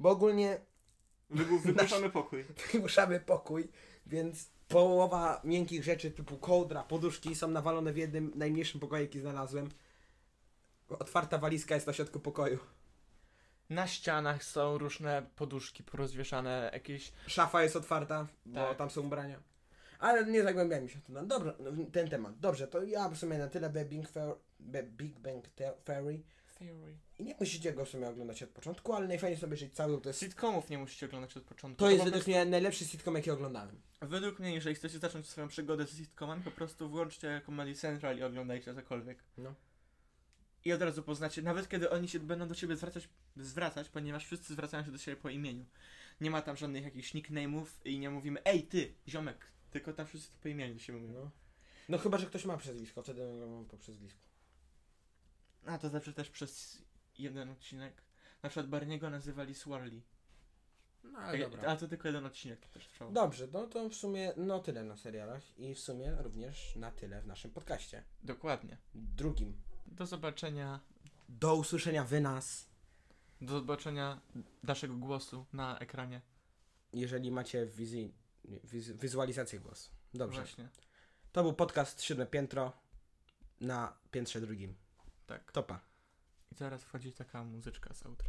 Bo ogólnie Wygł- Wygłuszamy <laughs> pokój. wymuszamy pokój, więc połowa miękkich rzeczy typu kołdra, poduszki są nawalone w jednym najmniejszym pokoju, jaki znalazłem. Otwarta walizka jest na środku pokoju. Na ścianach są różne poduszki porozwieszane, jakieś... Szafa jest otwarta, bo Tak. tam są ubrania. Ale nie zagłębiajmy się w ten, dobra, w ten temat. Dobrze, to ja w sumie na tyle Be Big, Be Big Bang Te- Theory. Theory. I nie musicie go w sumie oglądać od początku, ale najfajniej sobie żyć cały, to jest, Sitcomów nie musicie oglądać od początku. to jest po według prostu- mnie najlepszy sitcom, jaki oglądałem. Według mnie, jeżeli chcecie zacząć swoją przygodę z sitcomem, po prostu włączcie Comedy Central i oglądajcie cokolwiek. No. I od razu poznacie, nawet kiedy oni się będą do ciebie zwracać, zwracać, ponieważ wszyscy zwracają się do siebie po imieniu. Nie ma tam żadnych jakichś nickname'ów i nie mówimy, ej ty, ziomek, Tylko tam wszyscy to po imieniu się mówią. No. no chyba, że ktoś ma przezwisko, wtedy mam po przezwisku. A to zawsze też przez jeden odcinek. Na przykład Barniego nazywali Swarly. No Ale, dobra. ale to tylko jeden odcinek to też trwał. Dobrze, no to w sumie no tyle na serialach i w sumie również na tyle w naszym podcaście. Dokładnie. Drugim. Do zobaczenia. Do usłyszenia wy nas. Do zobaczenia naszego głosu na ekranie. Jeżeli macie wizji, wiz, wizualizację głosu. Dobrze. Właśnie. To był podcast Siódme Piętro na piętrze drugim. Tak. Topa. I zaraz wchodzi taka muzyczka z outra.